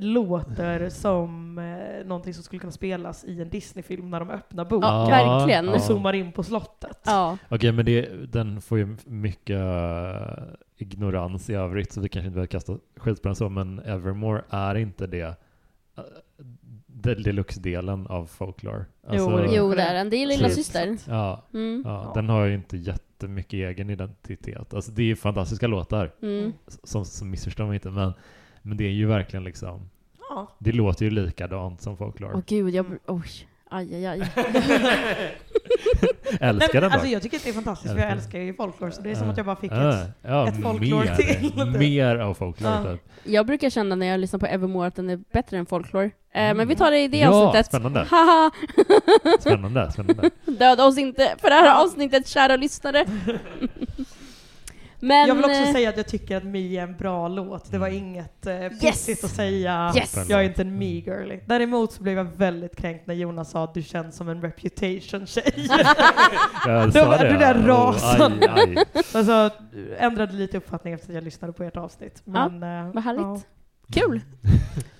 låter som eh, någonting som skulle kunna spelas i en Disney-film när de öppnar boken. Ja, verkligen. Och zoomar in på slottet. Ja, Okej, men det, den får ju mycket eh, ignorans i övrigt, så vi kanske inte behöver kasta skit på den så, men Evermore är inte det uh, deluxe-delen av folklore. Alltså, Jo, det är jo det är den. Det är lilla Precis. syster. Ja, Mm. Ja. den har ju inte jättemycket egen identitet. Alltså det är ju fantastiska låtar, Mm. som, som missförstår mig inte, men, men det är ju verkligen liksom, Ja. det låter ju likadant som folklore. Åh gud, jag... Oj. Aj, aj, aj. Älskar Nej, den alltså, jag tycker att det är fantastiskt, för jag Älskar. älskar ju folklore, så det är som att jag bara fick Ja, ett... ja, ett folklore mer, till. Mer av folklore. Ja. typ. Jag brukar känna när jag lyssnar på Evermore att den är bättre än folklore. Eh, Men vi tar det i det Ja, avsnittet. spännande. Haha! Spännande, spännande. Döda oss inte för det här avsnittet, kära lyssnare. Men... jag vill också eh, säga att jag tycker att Me är en bra låt. Det var Mm. inget eh, pissigt att säga. Yes! Jag är inte en me-girly. Däremot så blev jag väldigt kränkt när Jonas sa att du känns som en reputation-tjej. Jag sa det. du där Oh, rasande. aj, aj. alltså, ändrade lite uppfattning efter att jag lyssnade på ert avsnitt. Men, eh, vad härligt. ja. Kul!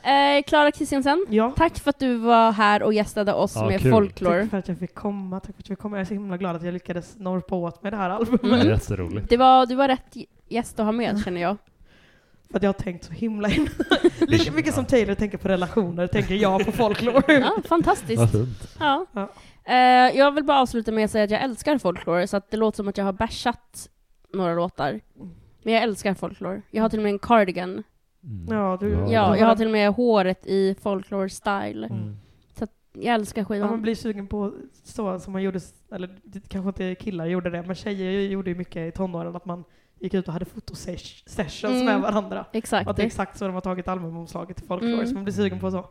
Eh, Klara Kristiansen, Ja. tack för att du var här och gästade oss Ja, med kul. folklore. Tack för att jag fick komma. Tack för att jag fick komma. Jag är så himla glad att jag lyckades norpa åt med det här albumet. Mm. Det är jätteroligt. Det var, du var rätt gäst att ha med känner jag. För att jag har tänkt så himla himla... Lika mycket som Taylor tänker på relationer tänker jag på folklore. Ja, fantastiskt. Ja. Ja. Eh, jag vill bara avsluta med att säga att jag älskar folklore, så att det låter som att jag har bashat några låtar. Men jag älskar folklore. Jag har till och med en cardigan. Mm. Ja, du- Ja, jag har till och med håret i folklore style. Mm. Jag älskar Ja, man skivan. blir sugen på så som man gjorde, eller kanske inte killar gjorde det, men tjejer gjorde ju mycket i tonåren att man gick ut och hade fotosessions Mm. med varandra. Exakt. att det är exakt så de har tagit albumomslaget till folklore, Mm. så man blir sugen på så.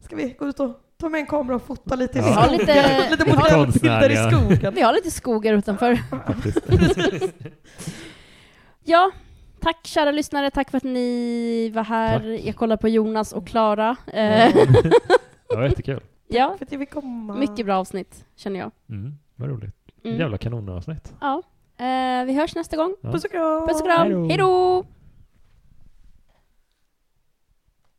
Ska vi gå ut och ta med en kamera och fota lite i Ja. Skogen? lite- lite vi har- moderna bilder i skogen. Vi har lite skogar utanför. Ja, tack kära lyssnare. Tack för att ni var här. Tack. Jag kollar på Jonas och Klara. Eh, Det var jättekul. ja, För att jag vill komma. mycket bra avsnitt, känner jag. Mm. Vad roligt. Mm. Jävla kanonavsnitt. Ja. Eh, vi hörs nästa gång. Ja. Puss och kram! Puss och kram. Hej då!